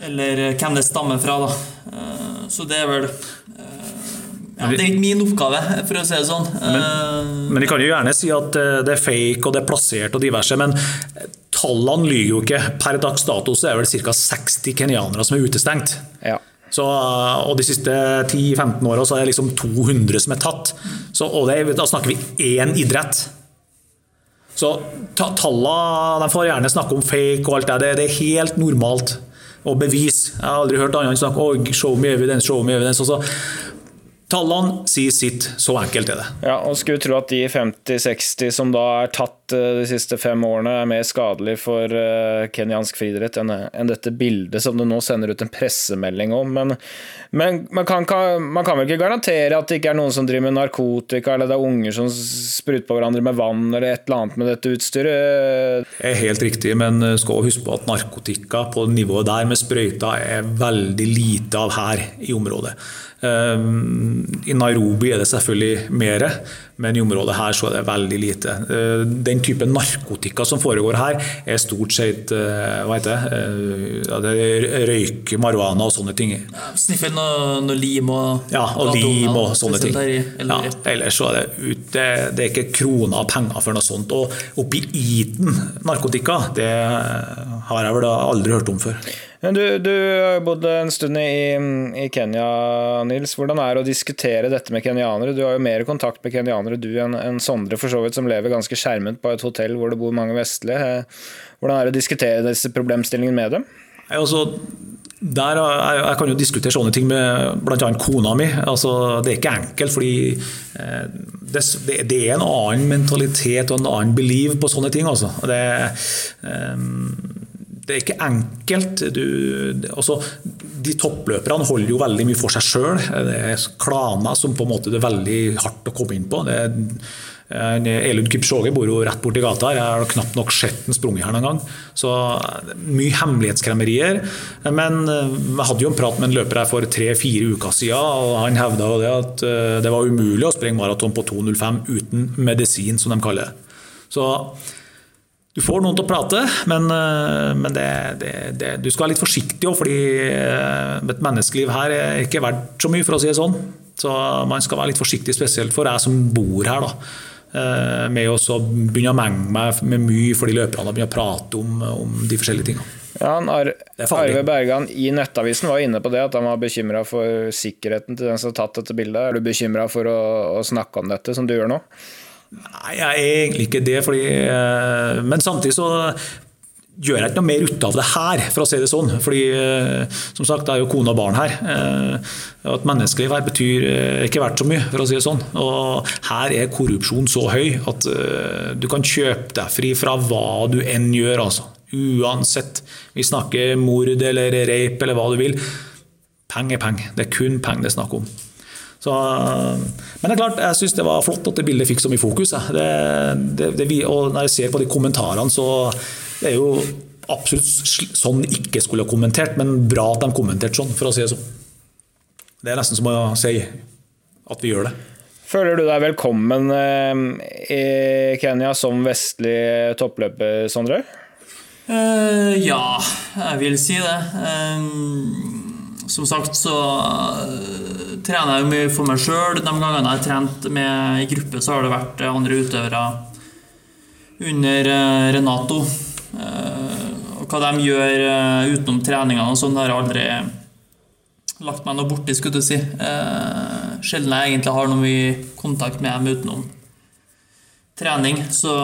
Eller hvem det stammer fra, da. Eh, så det er vel eh, ja, det er ikke min oppgave, for å si det sånn. Men, men de kan jo gjerne si at det er fake og det er plassert og diverse, men tallene lyver jo ikke. Per dags dato så er det vel ca. 60 kenyanere som er utestengt. Ja. Så, og De siste 10-15 åra er det liksom 200 som er tatt. Så, og det, da snakker vi én idrett. Så tallene de får gjerne snakke om fake og alt det. Det er helt normalt å bevise. Jeg har aldri hørt andre snakke om show me evidence, show me evidence. Også. Tallene sier sitt, så enkelt er det. Ja, og Skulle tro at de 50-60 som da er tatt eh, de siste fem årene, er mer skadelig for eh, kenyansk friidrett enn dette bildet som du nå sender ut en pressemelding om. Men, men man, kan, man, kan, vel ikke garantere at det ikke er noen som driver med narkotika, eller det er unger som spruter på hverandre med vann, eller et eller annet med dette utstyret? Det er helt riktig, men skal huske på at narkotika på nivået der med sprøyter er veldig lite av her i området. Ehm, I Nairobi er det selvfølgelig mer, men i området her så er det veldig lite. Eh, den type narkotika som foregår her, er stort sett eh, hva heter det, eh, det røyk, marihuana og sånne ting. Sniffer Sniffe noe, noe, lim og Ja, og lim og sånne ting. Ja, ellers så er det, det, det er ikke kroner av penger for noe sånt. Og oppi iten narkotika, det har jeg vel aldri hørt om før. Du, du bodd en stund i, i, Kenya, Nils. Hvordan er det å diskutere dette med kenyanere? Du har jo mer kontakt med kenyanere du enn en Sondre, for så vidt, som lever ganske skjermet på et hotell hvor det bor mange vestlige. Hvordan er det å diskutere disse problemstillingene med dem? Altså, der, jeg kan jo diskutere sånne ting med bl.a. kona mi. Altså, det er ikke enkelt, fordi eh, det, det, er en annen mentalitet og en annen belief på sånne ting. Altså. Det, um, det er ikke enkelt. Du, altså, de toppløperne holder jo veldig mye for seg sjøl. Det er klaner som på en måte det er veldig hardt å komme inn på. Det er Elud Kipchoge bor jo rett borti gata. Jeg har knapt nok sett ham sprunget her noen gang. Så mye hemmelighetskremmerier. Men vi hadde jo en prat med en løper her for tre-fire uker siden, og han hevda det at det var umulig å springe maraton på 2.05 uten medisin, som de kaller det. Du får noen til å prate, men, men det, det, det, du skal være litt forsiktig òg, fordi et menneskeliv her er ikke verdt så mye, for å si det sånn. Så man skal være litt forsiktig, spesielt for jeg som bor her. da med å begynne å menge meg med mye fordi løperne har begynne å prate om, om de forskjellige tingene. Ja, Ar Arve Bergan i Nettavisen var inne på det, at han var bekymra for sikkerheten til den som har tatt dette bildet. Er du bekymra for å, å, snakke om dette, som du gjør nå? Nei, jeg er egentlig ikke det. Fordi, men samtidig så gjør jeg ikke noe mer ut av det her, for å si det sånn. Fordi, som sagt, det er jo kone og barn her. Et menneskeliv her betyr ikke verdt så mye, for å si det sånn. Og her er korrupsjon så høy at du kan kjøpe deg fri fra hva du enn gjør, altså. Uansett. Vi snakker mord eller rape eller hva du vil. Penger er penger. Det er kun penger det er snakk om. Så, men det er klart, jeg syns det var flott at det bildet fikk så mye fokus. Det, det, det, og når jeg ser på de kommentarene, så det er jo absolutt sånn ikke skulle ha kommentert, men bra at de kommenterte sånn, for å si det sånn. Det er nesten som å si at vi gjør det. Føler du deg velkommen i Kenya som vestlig toppløper, Sondre? Uh, ja, jeg vil si det. Um, som sagt så uh, trener jeg jo mye for meg sjøl. De gangene jeg har trent med i gruppe, så har det vært andre utøvere under uh, Renato. og hva de gjør utenom treningene og sånn, har jeg aldri lagt meg noe borti, skulle du si. sjelden jeg egentlig har noe mye kontakt med dem utenom trening, så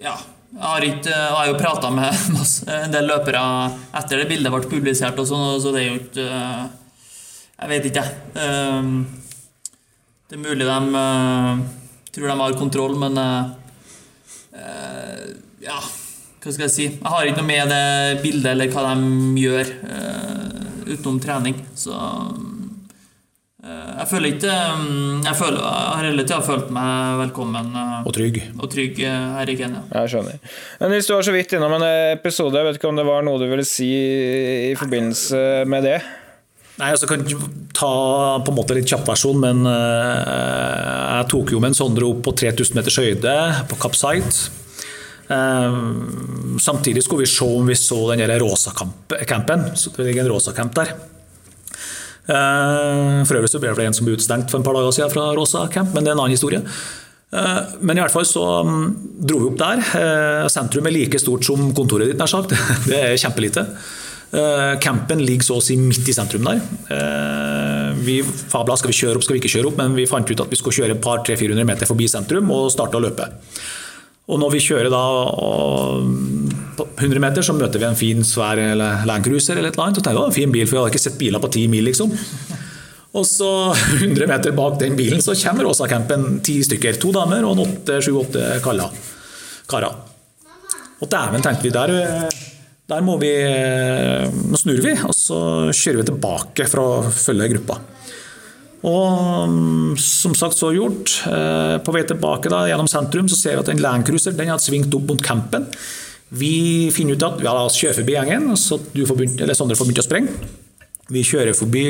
ja. Jeg jeg har jo prata med [LAUGHS] en del løpere etter det bildet ble publisert, og sånn, så det er jo ikke Jeg vet ikke, jeg. Det er mulig de tror de har kontroll, men Ja, hva skal jeg si? Jeg har ikke noe med det bildet eller hva de gjør utenom trening, så jeg føler ikke Jeg, føler, jeg har hele tida følt meg velkommen og trygg. og trygg her i Kenya. Jeg skjønner. Men Hvis du var så vidt innom en episode, jeg vet ikke om det var noe du ville si i forbindelse med det? Nei, altså kan ikke ta på en måte litt kjapp versjon, men jeg tok jo med en Sondre opp på 3000 meters høyde på Kapp Site. Samtidig skulle vi se om vi så den rosa-campen. Det ligger en rosa-camp der. For øvrig så ble det en som ble utstengt for en par dager siden fra Rosa Camp, men det er en annen historie. Men i hvert fall så dro vi opp der. Sentrum er like stort som kontoret ditt, nær sagt. [LAUGHS] Det er kjempelite. Campen ligger så å si midt i sentrum der. Vi fabla skal vi kjøre opp, skal vi ikke kjøre opp, men vi fant ut at vi skulle kjøre et par 300-400 meter forbi sentrum og starte å løpe. Og når vi kjører da på 100 meter, så møter vi en fin, svær Landcruiser eller et eller annet. Og tenker, å, en fin bil, for vi hadde ikke sett biler på 10 mil, liksom. Og så [LAUGHS] 100 meter bak den bilen så kommer Åsa-campen ti stykker. To damer og sju-åtte karer. Og dæven, tenkte vi, der, der må vi Nå snur vi, og så kjører vi tilbake for å følge gruppa. Og som sagt så gjort. På vei tilbake da, gjennom sentrum så ser vi at en Landcruiser den hadde svingt opp mot campen. Vi finner ut at ja, la oss forbi gjengen, så får begynt, Sondre får begynt å sprenge. Vi kjører forbi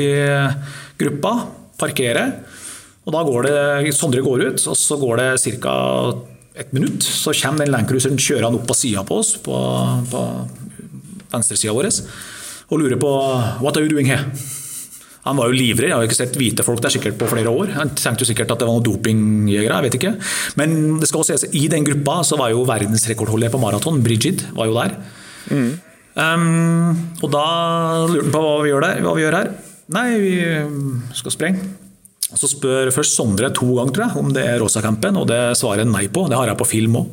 gruppa, parkerer. Og da går det, Sondre går ut, og så går det ca. et minutt. Så kommer den Landcruiseren kjørende opp på sida på oss, på, på venstresida vår, og lurer på What are you doing here? Han var jo livredd, jeg har ikke sett hvite folk der sikkert på flere år. Han tenkte jo sikkert at det var noen dopingjegere, jeg vet ikke. Men det skal også sies, i den gruppa så var jo verdensrekordholder på maraton, Brigid, var jo der. Mm. Um, og da lurte han på hva vi, gjør der, hva vi gjør her. Nei, vi skal sprenge. Så spør først Sondre to ganger tror jeg, om det er Rosa-campen, og det svarer han nei på. Det har jeg på film òg.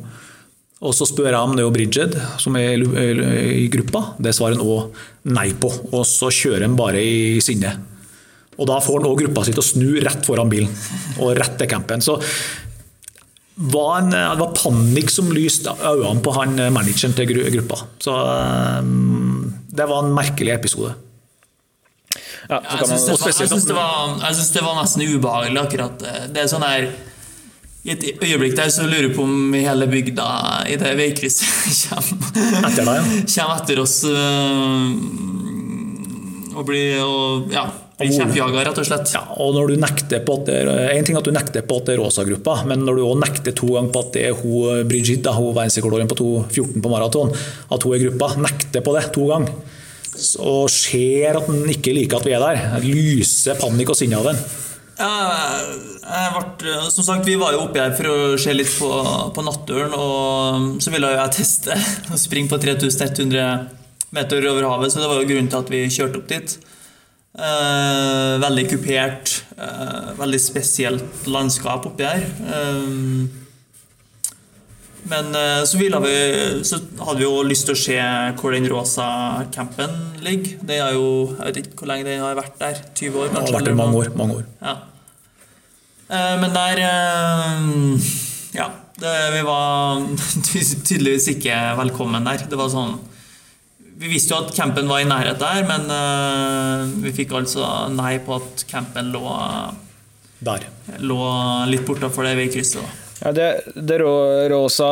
Og så spør jeg om det er Brigid, som er i gruppa. Det svarer han òg nei på. Og så kjører han bare i sinne. Og da får han òg gruppa si til å snu rett foran bilen, og rett til campen. Så var en, det var panikk som lyste øynene på han manageren til gruppa. Så det var en merkelig episode. Ja, Jeg syns det, det, var- det nesten ubehagelig, akkurat det. Det er sånn her I et øyeblikk der så lurer jeg på om hele bygda i det veikrysset [LAUGHS] kommer, Etter deg, ja. kommer etter oss øh, og blir og, ja, blir kjeppjaga, rett og slett. Ja, og når du nekter på at det er, En ting er at du nekter på at det er Rosa-gruppa, men når du også nekter to ganger på at det er hun Brigitte, hun verdensrekordholderen på 2.14 på maraton, at hun er gruppa, nekter på det to ganger, og ser at han ikke liker at vi er der, lyser panikk og sinne av den. Ble, som sagt, Vi var jo oppe her for å se litt på, på naturen, og så ville jeg teste [LAUGHS] å springe på 3100 meter over havet, så det var jo grunnen til at vi kjørte opp dit. Eh, veldig kupert, eh, veldig spesielt landskap oppi her. Eh, men eh, så, vi, så hadde vi jo lyst til å se hvor den rosa campen ligger. Det er jo, Jeg vet ikke hvor lenge den har vært der. 20 år, Det har vært der mange år. mange år. Ja. Eh, Men der eh, Ja. Det, vi var [LAUGHS] tydeligvis ikke velkommen der. Det var sånn Vi visste jo at campen var i nærhet der, men uh, vi fikk altså nei på at campen lå, Der. lå litt bortafor det veikrysset. da. ja, det, det Rosa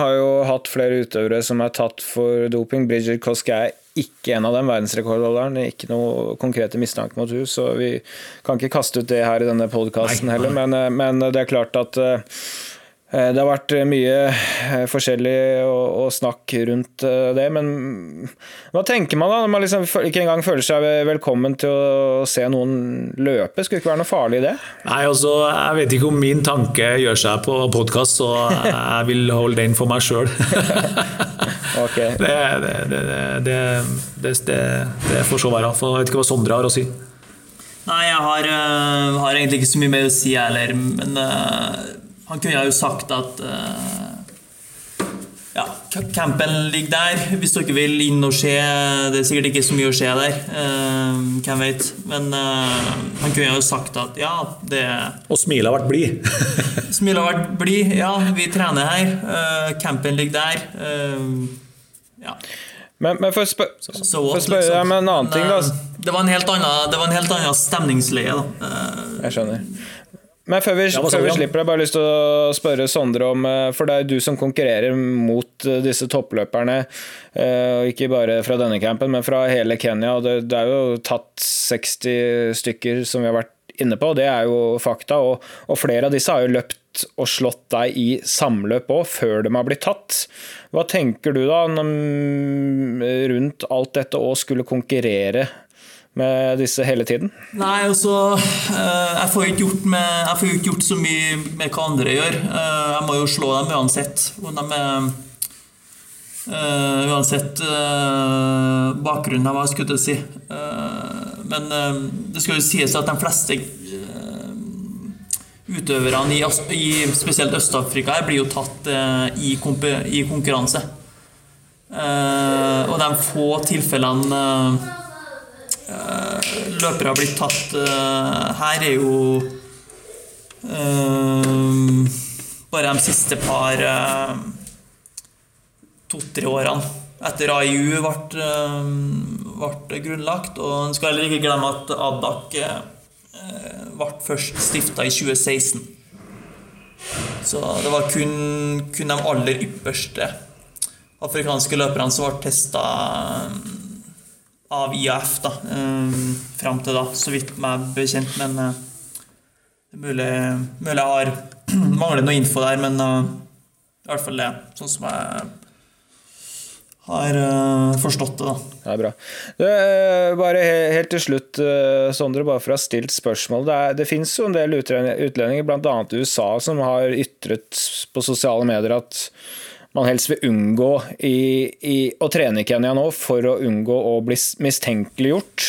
har jo hatt flere utøvere som er tatt for doping. Bridget Koske er ikke en av dem, verdensrekordholderen. Ikke noe konkrete mistanke mot henne, så vi kan ikke kaste ut det her i denne podkasten heller. Men, eh, men det er klart at eh, det har vært mye eh, forskjellig å, å snakke rundt eh, det, men hva tenker man da når man liksom ikke engang føler seg velkommen til å se noen løpe? Skulle det ikke være noe farlig i det? Nei, altså, Jeg vet ikke om min tanke gjør seg på podkast, så jeg vil holde den for meg sjøl. [LAUGHS] Ok. [LAUGHS] det, det, det, det, det, det, det får så være. For jeg vet ikke hva Sondre har å si. Nei, jeg har, eh, har egentlig ikke så mye mer å si heller, men eh, han kunne jo sagt at eh, ja, campen ligger der. Hvis dere vil inn og se Det er sikkert ikke så mye å se der. Uh, hvem vet. Men uh, han kunne jo sagt at ja, det Og smilet har vært blid. [LAUGHS] smilet har vært blid. Ja, vi trener her. Uh, campen ligger der. ja. Men, men for å spør spørre liksom. deg om en annen ting, da. Det var en helt annen, det var en helt annen stemningsleie. da. Jeg skjønner. Men før vi, Ja, før vi slipper, har bare lyst til å spørre Sondre om eh, For det er jo du som konkurrerer mot eh, disse toppløperne, eh, ikke bare fra denne campen, men fra hele Kenya. og Det, det er jo tatt 60 stykker, som vi har vært inne på, det er jo fakta. Og, og flere av disse har jo løpt og slått deg i samløp òg, før de har blitt tatt. Hva tenker du da rundt alt dette å skulle konkurrere med disse hele tiden? Nei, altså eh, Jeg får ikke gjort, med, jeg får ikke gjort så mye med hva andre gjør. Eh, Jeg må jo slå dem uansett. De eh, Uansett uh, bakgrunnen de har, skulle jeg si. Uh, men det skal jo sies at de fleste utøverne i, i spesielt Øst-Afrika blir jo tatt i, i konkurranse. Og de få tilfellene løpere har blitt tatt eh, her, er jo eh, bare de siste par eh, to-tre årene etter AIU ble, eh, ble grunnlagt. Og en skal heller ikke glemme at Adak eh, ble først stifta i 2016. Så det var kun, kun de aller ypperste afrikanske løperne som ble testa av IAF da, um, fram til da, så vidt meg bekjent. Men uh, det er mulig, mulig jeg har [CLEARS THROAT] mangler noe info der, men uh, i hvert fall det. Sånn som jeg har uh, forstått det, da. Det er bra. Du, bare he- helt til slutt, Sondre, bare for å ha stilt spørsmål. Det, det finnes jo en del utlendinger, bl.a. i USA, som har ytret på sosiale medier at man helst vil unngå i, i, å trene i Kenya nå for å unngå å bli mistenkeliggjort.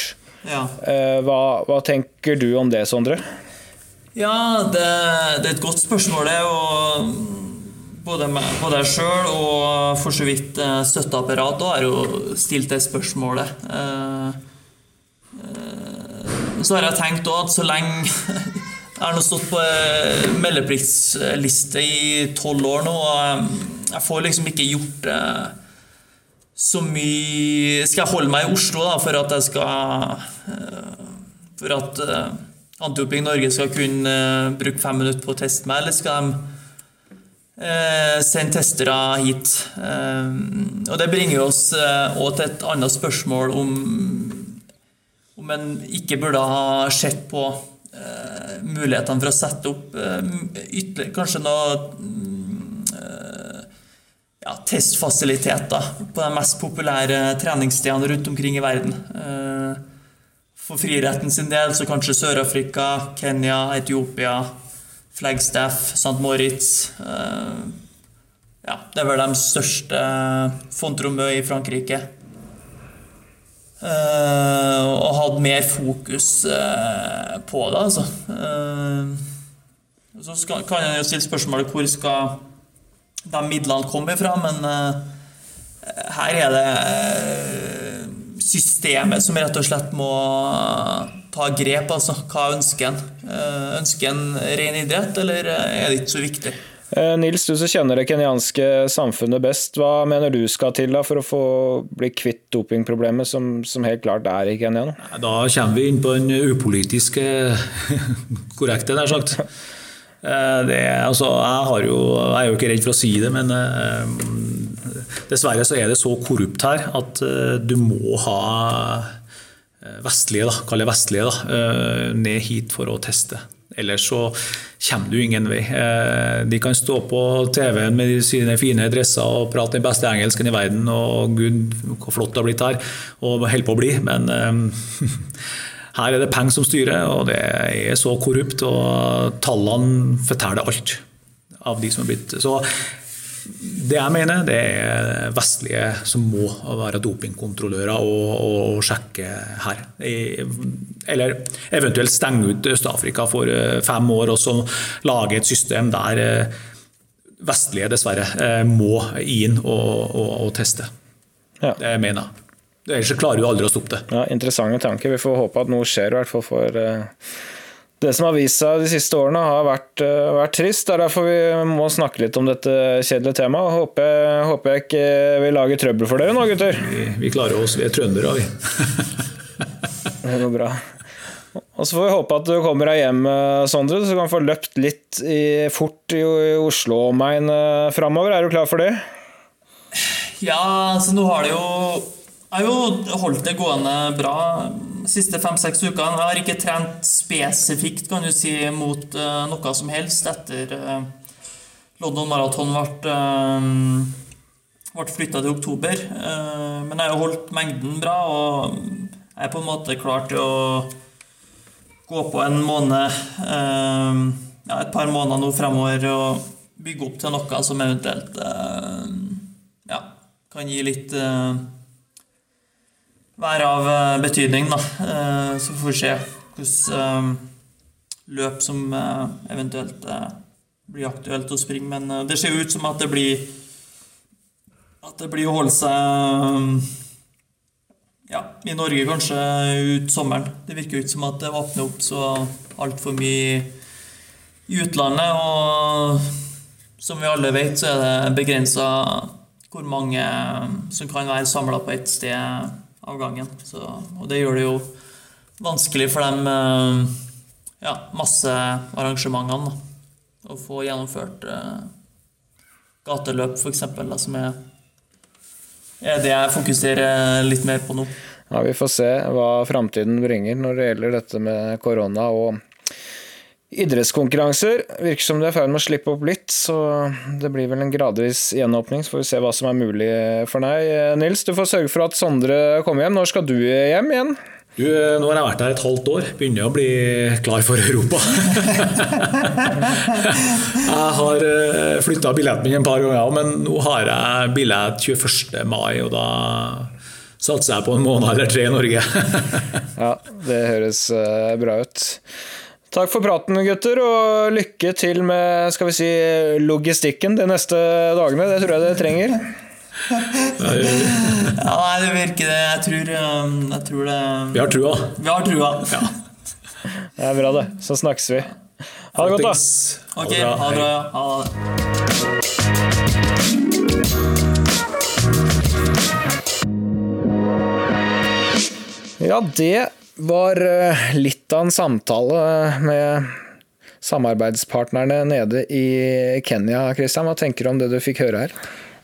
Ja. Eh, Hva, hva tenker du om det, Sondre? Ja, det, det er et godt spørsmål, det. Og både, meg- både jeg sjøl og for så vidt eh, støtteapparatet har jo stilt det spørsmålet. Eh, Så har jeg tenkt òg at så lenge [LAUGHS] Jeg har nå stått på meldepliktsliste i tolv år nå, og jeg får liksom ikke gjort eh, så mye Skal jeg holde meg i Oslo da, for at jeg skal eh, for at uh, Antidoping Norge skal kunne uh, bruke fem minutter på å teste meg, eller skal de sende testere hit? og det bringer oss òg til et annet spørsmål om om en ikke burde ha sett på mulighetene for å sette opp ytterligere Kanskje noe ja, testfasiliteter på de mest populære treningsstedene rundt omkring i verden. Eh, for friretten sin del så kanskje Sør-Afrika, Kenya, Etiopia, Flagstaff, St. Moritz. Eh, ja, det er vel de største Fontromø i Frankrike. Eh, og hatt mer fokus på det, altså. Så kan en jo stille spørsmålet hvor skal de midlene kom ifra, men uh, her er det uh, systemet som rett og slett må ta grep. altså. Hva ønsker en? Uh, ønsker en ren idrett, eller er det ikke så viktig? Nils, du som kjenner det kenyanske samfunnet best, hva mener du skal til da for å få bli kvitt dopingproblemet, som, som helt klart er i Kenya nå? Da kommer vi inn på den upolitiske [LAUGHS] korrekte, nær sagt. Eh, det, altså, jeg, jo, jeg, er jo ikke redd for å si det, men eh, dessverre så er det så korrupt her at eh, du må ha vestlige, da, kall det vestlige, da, ned hit for å teste. Ellers så kommer du ingen vei. De kan stå på TV-en med sine fine dresser og prate den beste engelsken i verden, og gud, hvor flott det har blitt her, og holder på å bli, men [LAUGHS] Her er det penger som styrer, og det er så korrupt, og tallene forteller alt av de som er blitt Så det jeg mener, det er vestlige som må være dopingkontrollører og, og, sjekke her. Eller eventuelt stenge ut Øst-Afrika for eh, fem år og så lage et system der eh, vestlige dessverre eh, må inn og, og, og teste. Ja. Det mener jeg. Ellers klarer du aldri å stoppe det. Ja, Interessante tanker. Vi får håpe at noe skjer, i hvert fall for uh, det som har vist seg de siste årene, har vært, uh, vært trist. Det er derfor vi må snakke litt om dette kjedelige temaet. Håper, håper jeg ikke vi lager trøbbel for dere nå, gutter. Vi, vi klarer oss, vi er trøndere, vi. [LAUGHS] det går bra. Og Så får vi håpe at du kommer deg hjem, eh, Sondre, så du kan få løpt litt i, fort i, i Oslo-omegn framover. Er du klar for det? Ja, altså nå har det jo jeg har jo holdt det gående bra de siste fem-seks ukene. Jeg har ikke trent spesifikt kan du si, mot uh, noe som helst etter uh, London Marathon ble, uh, ble flytta til oktober. Uh, men jeg har jo holdt mengden bra, og jeg er på en måte klar til å gå på en måned ja, et par måneder nå fremover og bygge opp til noe som eventuelt ja, kan gi litt være av eh, betydning. Da. Eh, så får vi se hvilket eh, løp som eventuelt blir aktuelt å springe. Men det ser ut som at det blir at det blir å holde seg ja, i Norge kanskje ut sommeren. Det virker jo ikke som at det åpner opp så altfor mye i utlandet. Og som vi alle vet, så er det begrensa hvor mange som kan være samla på ett sted av gangen. Så, og det gjør det jo vanskelig for dem eh, ja, masse arrangementene. Å få gjennomført uh, gateløp, f.eks., som er, er det jeg fokuserer litt mer på nå. Ja, Vi får se hva framtiden bringer når det gjelder dette med korona og idrettskonkurranser. Virker som det er i ferd med å slippe opp litt, så det blir vel en gradvis gjenåpning. Så får vi se hva som er mulig for deg. Nils, du får sørge for at Sondre kommer hjem. Når skal du hjem igjen? Du, nå har jeg vært her et halvt år. Begynner å bli klar for Europa. [LAUGHS] jeg har eh, flytta billetten min et par ganger, men nå har jeg billett 21. mai, og da satser jeg på en måned eller tre i Norge. [LAUGHS] ja, det høres eh, bra ut. Takk for praten, gutter, og lykke til med skal vi si, logistikken de neste dagene. Det tror jeg dere trenger. ja, nei, det virker det. Jeg tror, um, jeg tror det Vi har trua. Vi har trua. Ja. Det er bra, det. Så snakkes vi. Ha det godt, da. Ok, ha det bra. Ha det. Ja, det var eh, litt av en samtale med samarbeidspartnerne nede i Kenya. Christian. Hva tenker du om det du fikk høre her?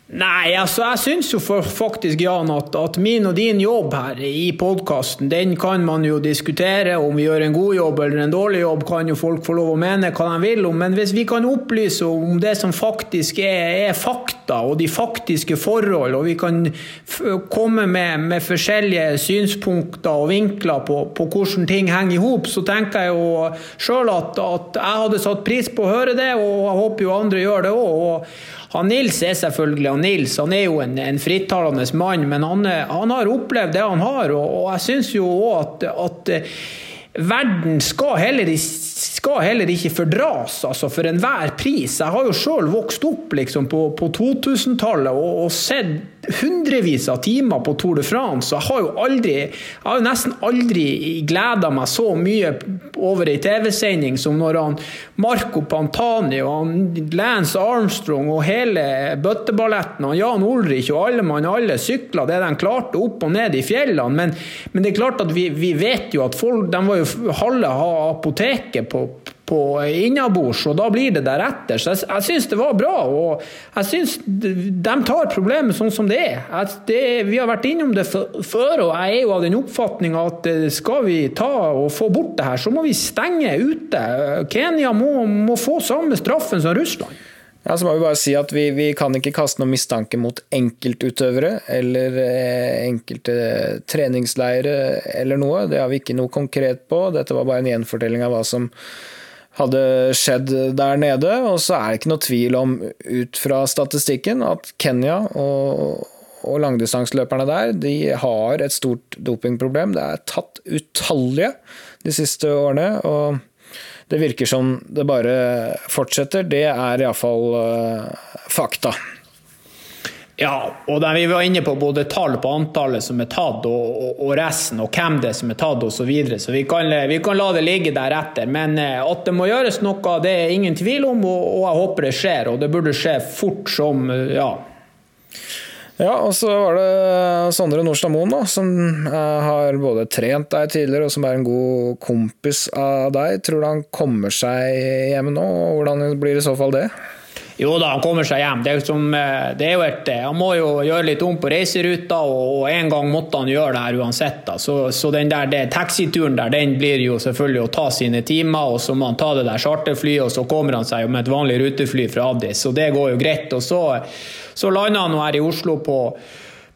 Nei, altså jeg syns jo faktisk, Jan, at, at, min og din jobb her i podkasten, den kan man jo diskutere. Om vi gjør en god jobb eller en dårlig jobb, kan jo folk få lov å mene hva de vil om. Men hvis vi kan opplyse om det som faktisk er, er fakta, og de faktiske forhold, og vi kan komme med, med, forskjellige synspunkter og vinkler på, på hvordan ting henger i hop, så tenker jeg jo sjøl at, at, jeg hadde satt pris på å høre det, og jeg håper jo andre gjør det òg. Han Nils er selvfølgelig han Nils, han er jo en, en frittalende mann, men han, han, har opplevd det han har. Og, og jeg syns jo òg at, at verden skal heller, skal heller, ikke fordras altså, for enhver pris. Jeg har jo sjøl vokst opp liksom, på, på 2000-tallet og, og, sett hundrevis av timer på Tour de France. Jeg har jo aldri, jeg har jo nesten aldri gleda meg så mye over ei TV-sending som når han Marco Pantani og han Lance Armstrong og hele bøtteballetten og Jan Ulrich og alle mann alle sykla det de klarte opp og ned i fjellene. Men, men det er klart at vi, vi vet jo at folk, de var jo halve apoteket på på innabords, og da blir det deretter. Så jeg, jeg syns det var bra. Og jeg syns de tar problemet sånn som det er. Det, vi har vært innom det før, og jeg er jo av den oppfatning at eh, skal vi ta og få bort det her, så må vi stenge ute. Kenya må, må få samme straffen som Russland. Ja, så må Vi bare si at vi, vi kan ikke kaste noen mistanke mot enkeltutøvere eller eh, enkelte treningsleire eller noe. Det har vi ikke noe konkret på. Dette var bare en gjenfortelling av hva som hadde skjedd der nede. Og så er det ikke noe tvil om, ut fra statistikken, at Kenya og, og langdistanseløperne der de har et stort dopingproblem. Det er tatt utallige de siste årene. og det virker som det bare fortsetter. Det er iallfall uh, fakta. Ja, og der vi var inne på både tall på antallet som er tatt, og, og, resten, og hvem det er som er tatt, osv. Så, videre. så vi kan, vi kan, la det ligge deretter. Men eh, at det må gjøres noe, det er ingen tvil om, og, og jeg håper det skjer. Og det burde skje fort som eh, ja. Ja, og så var det Sondre Nordstad Moen, som eh, har både trent deg tidligere, og som er en god kompis av deg. Tror du han kommer seg hjem nå, og hvordan blir i så fall det? Jo da, han kommer seg hjem. Det er, som, eh, det er jo et, eh, han må jo gjøre litt om på reiseruta, og, en gang måtte han gjøre det her uansett. Da. Så, så den der det, taxituren der, den blir jo selvfølgelig å ta sine timer, og så må han ta det der charterflyet, og så kommer han seg jo med et vanlig rutefly fra Addis, og det går jo greit. Og så, så lander han nå her i Oslo på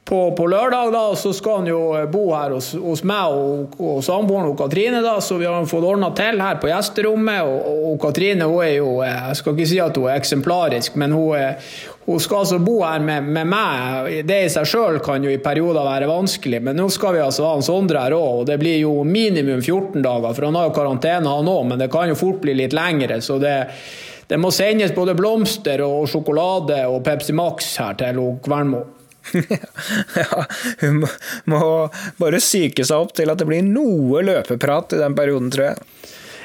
på, på, lørdag, da, så skal han jo bo her hos, hos meg og, og samboeren og Katrine. da, Så vi har fått ordna til her på gjesterommet. Og, og, og, Katrine hun er jo Jeg skal ikke si at hun er eksemplarisk, men hun, er, hun skal altså bo her med, med meg. Det i seg sjøl kan jo i perioder være vanskelig, men nå skal vi altså ha en Sondre her òg. Og det blir jo minimum 14 dager, for han har jo karantene han òg, men det kan jo fort bli litt lengre. så det det må sendes både blomster og sjokolade og Pepsi Max her til Kvernmo. [LAUGHS] ja, hun må bare psyke seg opp til at det blir noe løpeprat i den perioden, tror jeg.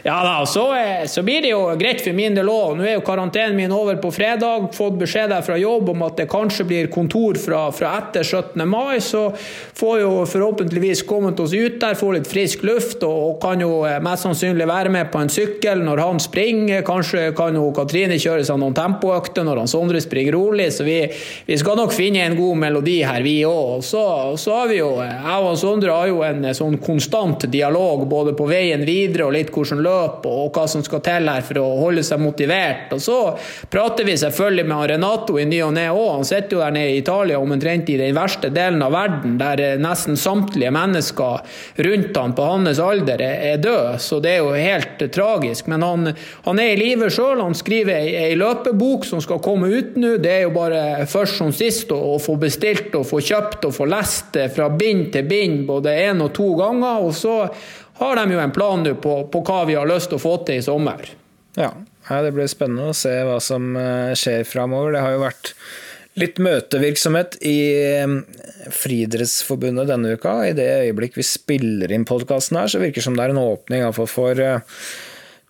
Ja da, så, eh, så, blir det jo greit for min del òg. Nå er jo karantenen min over på fredag. Fått beskjed der fra jobb om at det kanskje blir kontor fra, fra etter 17. mai. Så får jo forhåpentligvis kommet oss ut der, få litt frisk luft og, og, kan jo eh, mest sannsynlig være med på en sykkel når han springer. Kanskje kan jo Katrine kjøre seg noen tempoøkter når han Sondre springer rolig. Så vi, vi, skal nok finne en god melodi her, vi òg. Så, så har vi jo, eh, jeg og Sondre har jo en sånn konstant dialog både på veien videre og litt hvordan løp løp og hva som skal til her for å holde seg motivert. Og så prater vi selvfølgelig med Renato i ny og ne òg. Han sitter jo der nede i Italia omtrent i den verste delen av verden, der eh, nesten samtlige mennesker rundt han på hans alder er døde. Så det er jo helt tragisk. Men han, han er i live sjøl. Han skriver ei, ei løpebok som skal komme ut nå. Det er jo bare først som sist å, å få bestilt og få kjøpt og få lest det fra bind til bind både én og to ganger. og så har de jo en plan nå på, på, hva vi har lyst til å få til i sommer. Ja, det blir spennende å se hva som eh, skjer framover. Det har jo vært litt møtevirksomhet i eh, Friidrettsforbundet denne uka. I det øyeblikk vi spiller inn podkasten her, så virker det som det er en åpning for eh,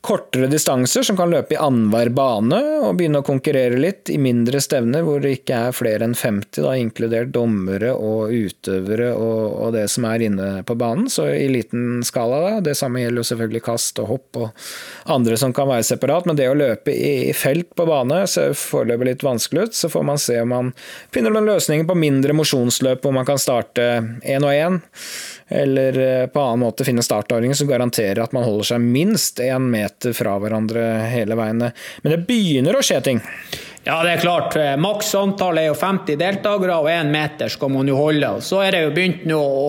kortere distanser som kan løpe i annenhver bane, og begynne å konkurrere litt i mindre stevner hvor det ikke er flere enn 50, da, inkludert dommere og utøvere og, og, det som er inne på banen. Så i liten skala, da. Det samme gjelder jo selvfølgelig kast og hopp og andre som kan være separat, men det å løpe i, i felt på bane ser foreløpig litt vanskelig ut. Så får man se om man finner noen løsninger på mindre mosjonsløp hvor man kan starte én og én eller eh, på annen måte finne startordninger som garanterer at man holder seg minst én meter fra hverandre hele veien. Men det begynner å skje ting. Ja, det er klart. Eh, maks antall er jo 50 deltakere, og én meter skal man jo holde. Så er det jo begynt nå å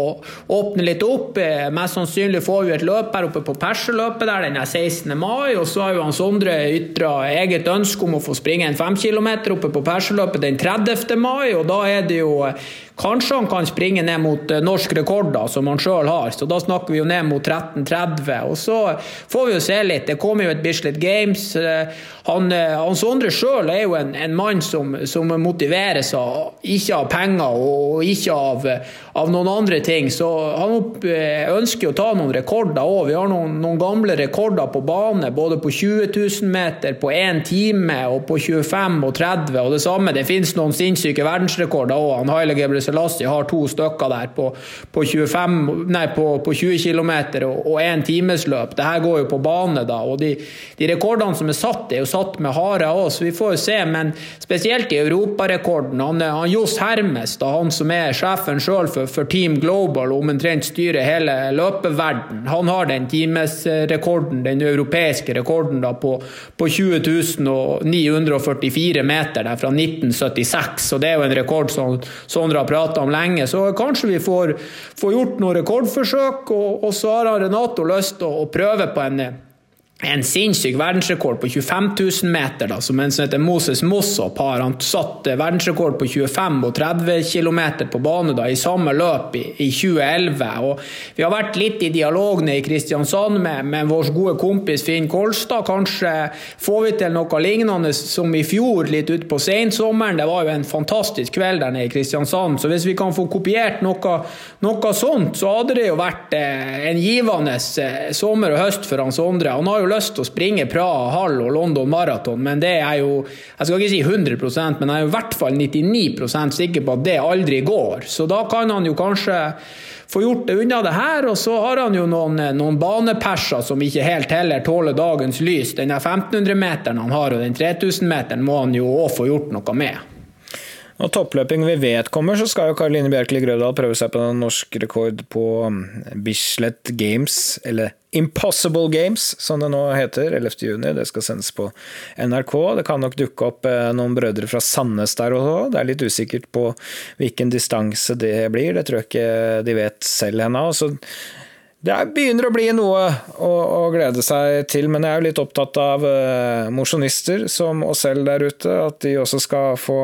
åpne litt opp. Eh, mest sannsynlig får vi et løp her oppe på Perseløpet der den er 16. mai. Og så har jo han Sondre ytra eget ønske om å få springe en 5 km oppe på Perseløpet den 30. mai, og da er det jo Kanskje han kan springe ned mot eh, norsk rekord, da, som han sjøl har. Så da snakker vi jo ned mot 13.30. Og så får vi jo se litt. Det kommer jo et Bislett Games. Eh, han, eh, han Sondre sjøl er jo en, en mann som, som, motiveres av ikke av penger og ikke av, av, noen andre ting. Så han ønsker å ta noen rekorder òg. Vi har noen, noen, gamle rekorder på bane, både på 20 000 meter, på 1 time og på 25 og 30. Og det samme, det finnes noen sinnssyke verdensrekorder òg. Selassie har to stykker der på, på 25, nei, på, på 20 km og, én times timesløp. Det her går jo på bane, da. Og de, de rekordene som er satt, er jo satt med hare òg, så vi får jo se. Men spesielt i europarekorden. Han, han Johs Hermes, da, han som er sjefen sjøl for, for, Team Global og omtrent styrer hele løpeverden, han har den timesrekorden, den europeiske rekorden, da, på, på 20 944 meter der fra 1976. Og det er jo en rekord som Sondre har prata om lenge. Så kanskje vi får, får gjort noen rekordforsøk, og, og så har Renato lyst til å prøve på en en sinnssyk verdensrekord på 25 000 meter, da, som en som heter Moses Mossop har. Han satt verdensrekord på 25 og 30 km på bane da, i samme løp i, i, 2011. Og vi har vært litt i dialog nede i Kristiansand med, med vår gode kompis Finn Kolstad. Kanskje får vi til noe lignende som i fjor, litt utpå sensommeren. Det var jo en fantastisk kveld der nede i Kristiansand. Så hvis vi kan få kopiert noe, noe sånt, så hadde det jo vært eh, en givende eh, sommer og høst for Hans Sondre. Han har jo jo lyst til å springe Praha Hall og London Marathon, men det er jo Jeg skal ikke si 100% men jeg er i hvert fall 99% sikker på at det aldri går. Så da kan han jo kanskje få gjort det unna det her, og så har han jo noen, noen baneperser som ikke helt heller tåler dagens lys. Den 1500-meteren han har, og den 3000-meteren må han jo òg få gjort noe med. Når toppløping vi vet kommer, så skal jo Karoline Bjerkeli Grøvdal prøve seg på en norsk rekord på um, Bislett Games, eller Impossible Games, som det nå heter, 11.6. Det skal sendes på NRK. Det kan nok dukke opp eh, noen brødre fra Sandnes der også. Det er litt usikkert på hvilken distanse det blir. Det tror jeg ikke de vet selv ennå. Det begynner å bli noe å, å, glede seg til, men jeg er jo litt opptatt av uh, mosjonister som oss selv der ute. At de også skal få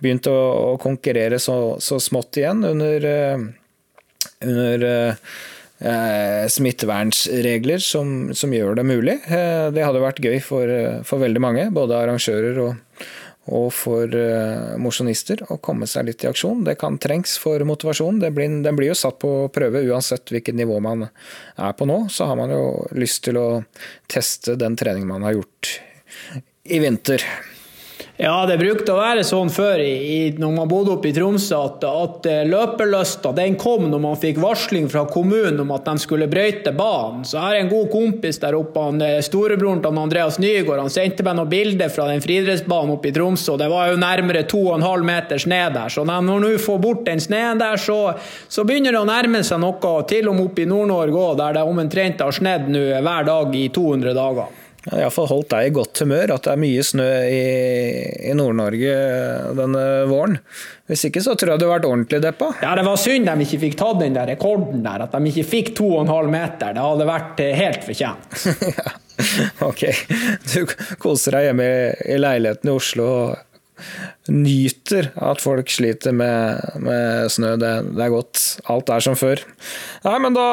begynt å, å konkurrere så, så, smått igjen under, uh, under uh, smittevernsregler som, som, gjør det mulig. Det hadde vært gøy for, for veldig mange, både arrangører og, og for mosjonister, å komme seg litt i aksjon. Det kan trengs for motivasjon. Blir, den blir jo satt på prøve uansett hvilket nivå man er på nå. Så har man jo lyst til å teste den treningen man har gjort i vinter. Ja, det brukte å være sånn før i, når man bodde oppe i Tromsø, at, at eh, løpelysta kom når man fikk varsling fra kommunen om at de skulle brøyte banen. Så her er en god kompis der oppe, han, eh, storebroren til Andreas Nygaard. Han sendte meg noen bilder fra den friidrettsbanen oppe i Tromsø. Det var jo nærmere 2,5 meter sne der. Så når nå får bort den sneen der, så, så, begynner det å nærme seg noe, til og med oppe i Nord-Norge òg, der det omtrent har snødd hver dag i 200 dager. Det har iallfall holdt deg i godt humør at det er mye snø i, i Nord-Norge denne våren. Hvis ikke så tror jeg du har vært ordentlig deppa. Ja, det var synd de ikke fikk tatt den der rekorden der, at de ikke fikk 2,5 meter. Det hadde vært eh, helt fortjent. [LAUGHS] ja, ok. Du koser deg hjemme i leiligheten i Oslo og nyter at folk sliter med, med snø. Det, det, er godt. Alt er som før. Nei, men da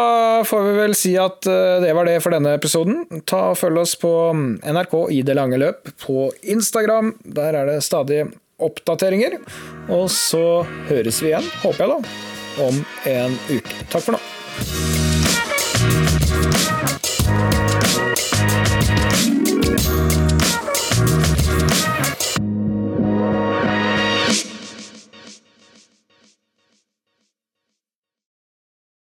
får vi vel si at eh, det var det for denne episoden. Ta og Følg oss på NRK i det lange løp på Instagram. Der er det stadig oppdateringer. Og så høres vi igjen, håper jeg, da, om en uke. Takk for nå.